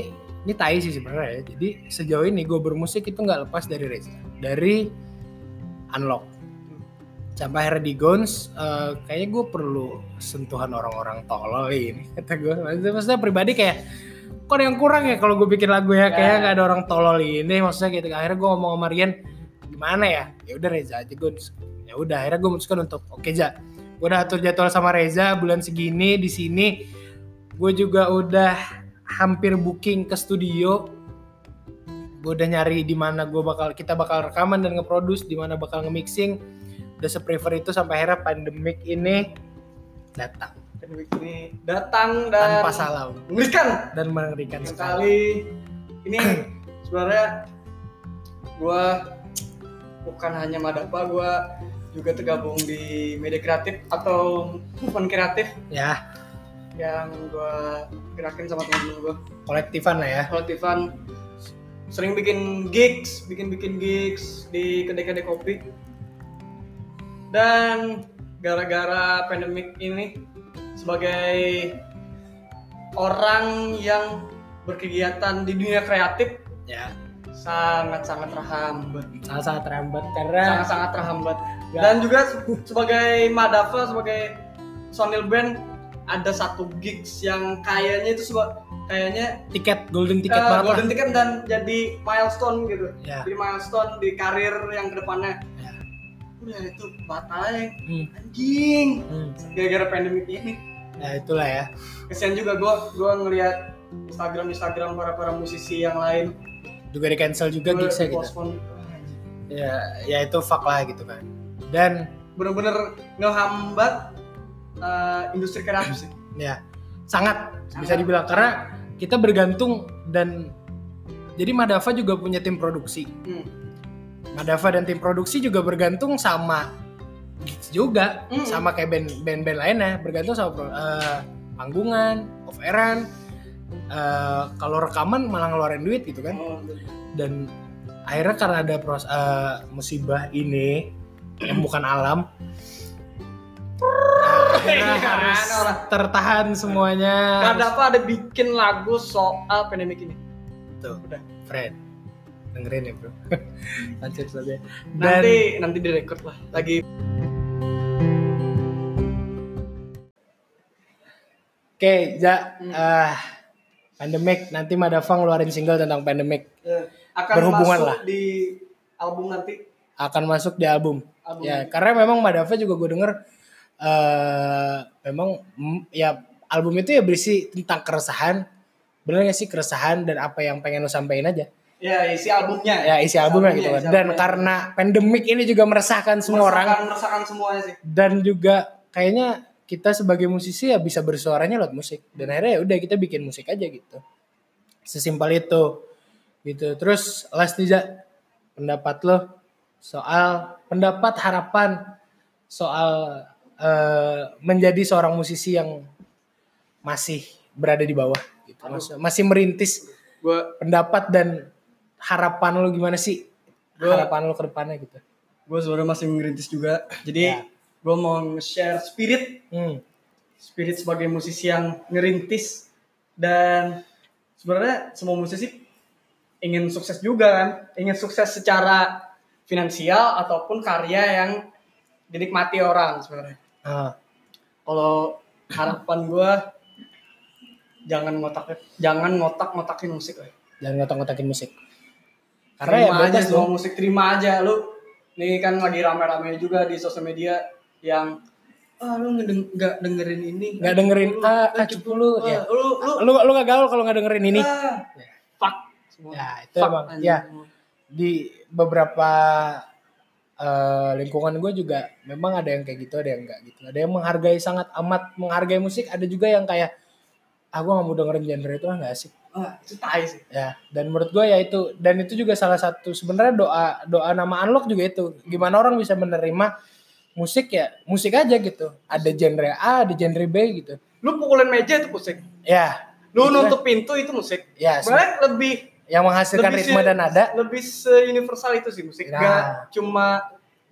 ini tai sih sebenarnya ya. Jadi sejauh ini gue bermusik itu nggak lepas dari Reza. Dari unlock. Sampai akhirnya di Gons eh, kayaknya gue perlu sentuhan orang-orang tolol ini kata gue maksudnya, maksudnya pribadi kayak kok ada yang kurang ya kalau gue bikin lagu ya? Kayak Ya. nggak ada orang tolol ini maksudnya gitu. Akhirnya gue ngomong sama Rian gimana ya? Ya udah Reza aja Gons. Ya udah akhirnya gue memutuskan untuk oke ja gue udah atur jadwal sama Reza bulan segini di sini. Gue juga udah hampir booking ke studio. Gue udah nyari di mana gue bakal kita bakal rekaman dan ngeproduce di mana bakal nge-mixing. Udah se-prefer itu sampai akhirnya pandemik ini datang. Pandemi ini datang dan tanpa salah mengerikan. Dan mengerikan sekali. sekali. Ini sebenarnya gua bukan hanya Madapa gua juga tergabung di media kreatif atau movement kreatif ya. yang gua gerakin sama temen-temen gua. Kolektifan lah ya. Kolektifan. Sering bikin gigs bikin bikin gigs di kedai-kedai kopi. Dan gara-gara pandemik ini sebagai orang yang berkegiatan di dunia kreatif ya. sangat-sangat terhambat. Salah sangat terhambat karena sangat-sangat terhambat. Dan juga se- sebagai Madava sebagai personil band ada satu gigs yang kayaknya itu seba- kayaknya tiket golden tiket banget golden lah. ticket dan jadi milestone gitu. Ya. Jadi milestone di karir yang ke depannya Ya. udah itu batalnya. Hmm, anjing. Hmm. gara-gara pandemi ini. Ya itulah ya. Kesian juga gue gue ngelihat Instagram Instagram para para musisi yang lain. Juga di cancel juga Gua gigsnya gitu. ya ya itu fuck lah gitu kan dan bener-bener ngehambat eh, industri kreatif sih ya sangat bisa Sangat. dibilang karena kita bergantung dan jadi Madava juga punya tim produksi Hmm. Madava dan tim produksi juga bergantung sama gigs juga Mm. sama kayak band band band lainnya bergantung sama eh, panggungan off airan eh, kalau rekaman malah ngeluarin duit gitu kan Oh, dan akhirnya karena ada pros, eh, musibah ini bukan alam akhirnya Iya, harus orang. tertahan semuanya ada apa ada bikin lagu soal pandemik ini. tuh Udah. friend dengerin ya bro lanjut saja dan Nanti nanti direkod lah. Lagi oke ja Hmm. ah pandemic nanti Madava ngeluarin single tentang pandemic eh, akan Berhubungan masuk lah. di album nanti. akan masuk di album Album ya karena memang Madava juga gue denger eh memang mm, ya album itu ya berisi tentang keresahan. Bener gak sih? Keresahan dan apa yang pengen lo sampein aja. Ya isi albumnya. ya. Isi albumnya gitu kan. isi dan albumnya. karena pandemik ini juga meresahkan semua orang. Meresahkan- meresahkan semuanya sih. dan juga kayaknya kita sebagai musisi ya bisa bersuaranya lewat musik. Dan akhirnya ya udah kita bikin musik aja gitu. Sesimpel itu. Gitu. Terus last nih Ja, pendapat lo soal pendapat harapan soal eh, menjadi seorang musisi yang masih berada di bawah gitu. Maksudnya masih merintis Gue pendapat dan harapan lo gimana sih? Gua- harapan lo ke depannya gitu. gue sebenarnya masih ngerintis juga. Jadi Ya. gue mau nge-share spirit. Hmm. spirit sebagai musisi yang ngerintis dan sebenarnya semua musisi ingin sukses juga kan? Ingin sukses secara finansial ataupun karya yang dinikmati orang sebenarnya. Ah, kalau harapan gue jangan ngotak jangan ngotak ngotakin musik lah. Jangan ngotak-ngotakin musik. Karena terima ya aja semua dong. musik terima aja. Lu nih kan lagi rame-rame juga di sosial media yang ah lu nggak dengerin ini. Nggak dengerin Lu- ah, lu ah cupu lu ya. lu lu. Lu lu gak gaul kalau nggak dengerin ini. Ah, fuck semua. ya itu Fuck, emang ya. Di beberapa eh, lingkungan gue juga memang ada yang kayak gitu ada yang enggak gitu. Ada yang menghargai sangat amat menghargai musik. Ada juga yang kayak ah gue gak mau dengerin genre itu ah nggak asik. Ah itu tai sih. Ya dan menurut gue ya itu dan itu juga salah satu sebenarnya doa doa nama unlock juga itu. Gimana orang bisa menerima musik ya musik aja gitu. Ada genre A ada genre B gitu. Lu pukulin meja itu musik. Ya. Lu Gitu nutup pintu itu musik. Ya se- sebenarnya lebih yang menghasilkan lebih ritme se- dan nada? lebih se-universal itu sih musik. Nah. Gak cuma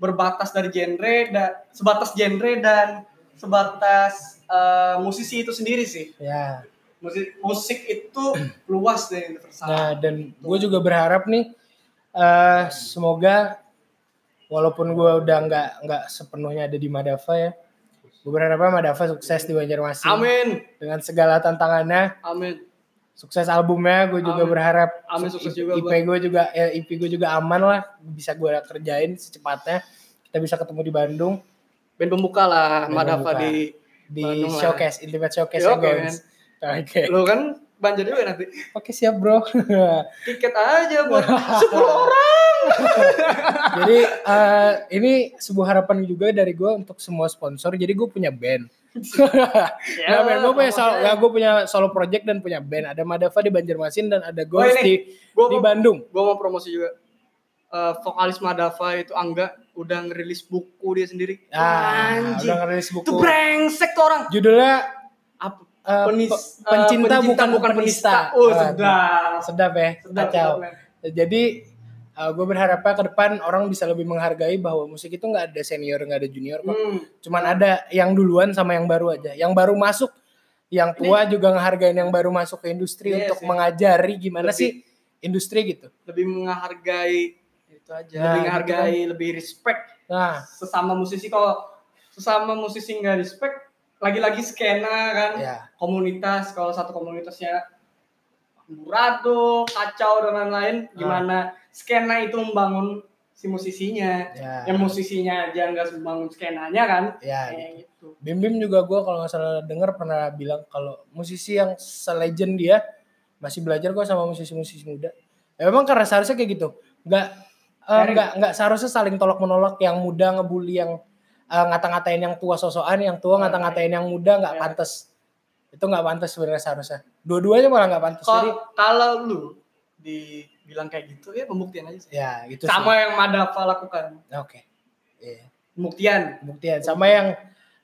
berbatas dari genre dan sebatas genre dan sebatas eh, musisi itu sendiri sih. Ya. Musik musik itu luas dan universal. Nah dan gue juga berharap nih eh semoga walaupun gue udah nggak nggak sepenuhnya ada di Madava ya gue berharap Madava sukses di Banjarmasin. Amin. Dengan segala tantangannya. Amin sukses albumnya gue juga Amin. berharap Amin, sukses juga, IP gue juga ya IP gue juga aman lah bisa gue kerjain secepatnya. Kita bisa ketemu di Bandung. Band pembuka lah pembuka. di di Bandung lah. showcase Intimate Showcase Yo, ya oke, guys oke. Lu kan banjir juga nanti. Oke siap bro. Tiket aja buat 10 orang. Jadi eh, ini sebuah harapan juga dari gue untuk semua sponsor. Jadi gue punya band Ya, Nah, gue punya solo, ya, gue punya solo project dan punya band. Ada Madava di Banjarmasin dan ada Oh, Ghost ini. di Gua di mau- Bandung. gue mau promosi juga Eh, vokalis Madava itu Angga udah ngerilis buku dia sendiri Ah, anjing udah ngerilis buku. itu brengsek tuh orang Judulnya apa eh, Penis- pe- eh, pencinta, bukan bukan penista. oh Ah, sedap Sedap ya, sedap, kacau. sedap, men. Jadi gue berharapnya ke depan orang bisa lebih menghargai bahwa musik itu nggak ada senior nggak ada junior kok. Hmm. Cuman ada yang duluan sama yang baru aja. Yang baru masuk, yang tua juga ngehargain yang baru masuk ke industri Iya untuk sih. mengajari gimana Lebih- sih industri gitu. lebih menghargai itu aja Nah, lebih gitu menghargai lebih respect Nah, sesama musisi kalau sesama musisi nggak respect lagi-lagi skena kan ya. komunitas kalau satu komunitasnya murado kacau dan lain-lain Ah. gimana skena itu membangun si musisinya Ya. yang musisinya aja nggak membangun skenanya kan Ya, kayak gitu Bim Bim juga gue kalau nggak salah denger pernah bilang kalau musisi yang selegend dia masih belajar kok sama musisi-musisi muda. Ya memang karena seharusnya kayak gitu. Nggak eh, nggak nggak seharusnya saling tolak menolak yang muda ngebully yang eh, ngata-ngatain yang tua sosokan, yang tua ngata-ngatain yang muda nggak Ya. pantas. Itu nggak pantas sebenarnya seharusnya. Dua-duanya malah nggak pantas. Jadi kalau lu dibilang kayak gitu ya pembuktian aja sih ya gitu sama yang Madava lakukan sih. Oke. Iya. pembuktian Pembuktian sama yang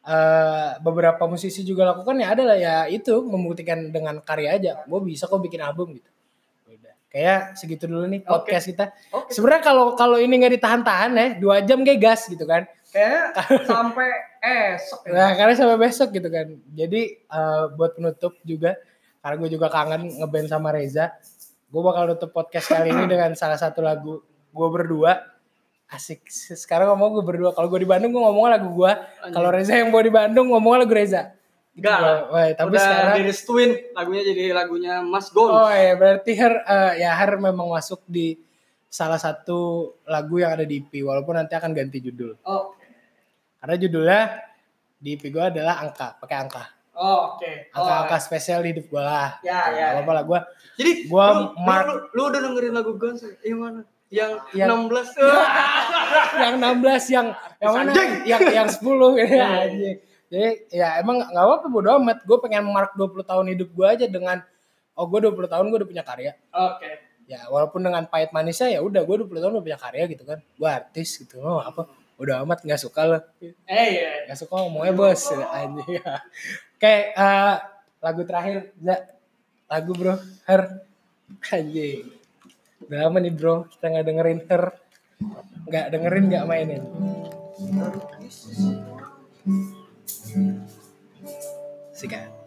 eh, beberapa musisi juga lakukan ya adalah ya itu membuktikan dengan karya aja. Gue bisa kok bikin album gitu. Udah. kayak segitu dulu nih podcast kita. Oke. Sebenarnya kalau kalau ini nggak ditahan-tahan ya, dua jam kayak gas gitu kan. Kayaknya sampai esok ya. Nah, karena sampai besok gitu kan. Jadi eh, buat penutup juga, karena gue juga kangen ngeband sama Reza, gue bakal nutup podcast kali ini dengan salah satu lagu gue berdua. Asik. Sekarang ngomong gue berdua. Kalau gue di Bandung gue ngomongnya lagu gue. Kalau Reza yang gue di Bandung ngomongnya lagu Reza. Enggak lah. Tapi Udah sekarang direstuin lagunya jadi lagunya Mas Gon. Oh ya berarti Her eh, ya Her memang masuk di salah satu lagu yang ada di EP walaupun nanti akan ganti judul. Oh, Karena judulnya di EP gue adalah angka, pakai angka. Oh, oke. Oh, Angka-angka spesial di hidup gue lah. Ya, ya. Gak apa-apa lah gue. Jadi Gua lu, mark- lu, lu, lu udah dengerin lagu Guns yang mana? Yang, Yang- 16. yang 16 yang yang mana? Anjing. Yang yang 10 ya anjing. Jadi ya emang nggak apa-apa bodo amat. Gue pengen mark 20 tahun hidup gue aja dengan oh gue 20 tahun gue udah punya karya. Oke. Ya walaupun dengan pahit manisnya ya udah gue 20 tahun udah punya karya gitu kan. Gue artis gitu. Oh apa? Udah amat nggak suka lo. Eh ya. Gak suka ngomongnya bos anjing. Oke, eh, lagu terakhir Za. Lagu bro, Her. Anjing. Udah lama nih bro, kita nggak dengerin Her. Nggak dengerin nggak mainin. Sikat.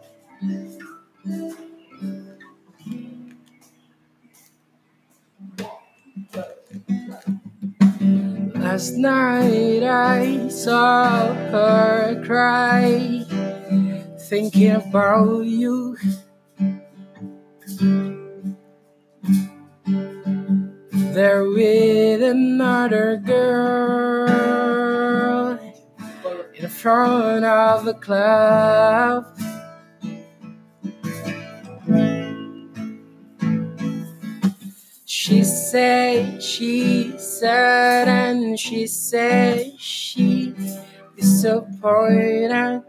Last night I saw her cry, thinking about you. There with another girl in front of the club. She said, she said, and she said she disappointed.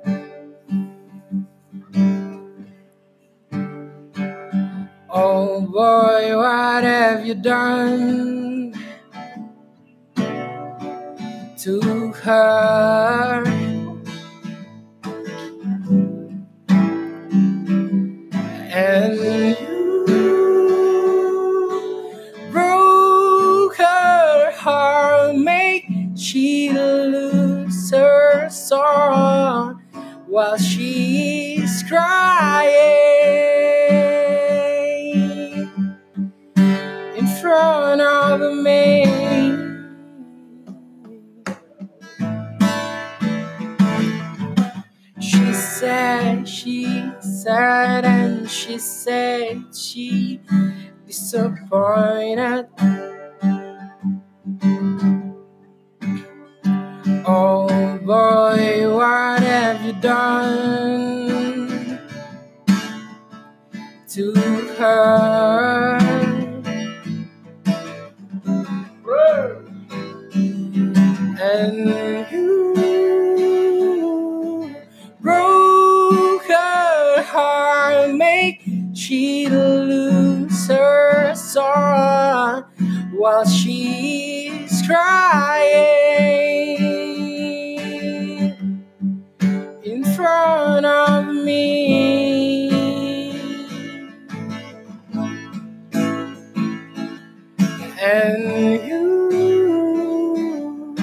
Oh boy, what have you done to her? Said she disappointed. Oh boy, what have you done to her? And while she's crying in front of me. And you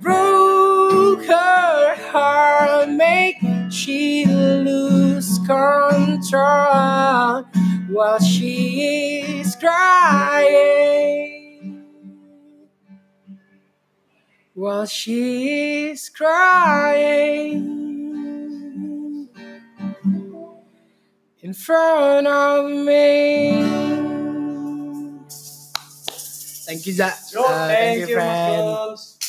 broke her heart, make she lose control while she is crying. While she is crying in front of me. Thank you, Zach. Uh, thank, you, Mas friend.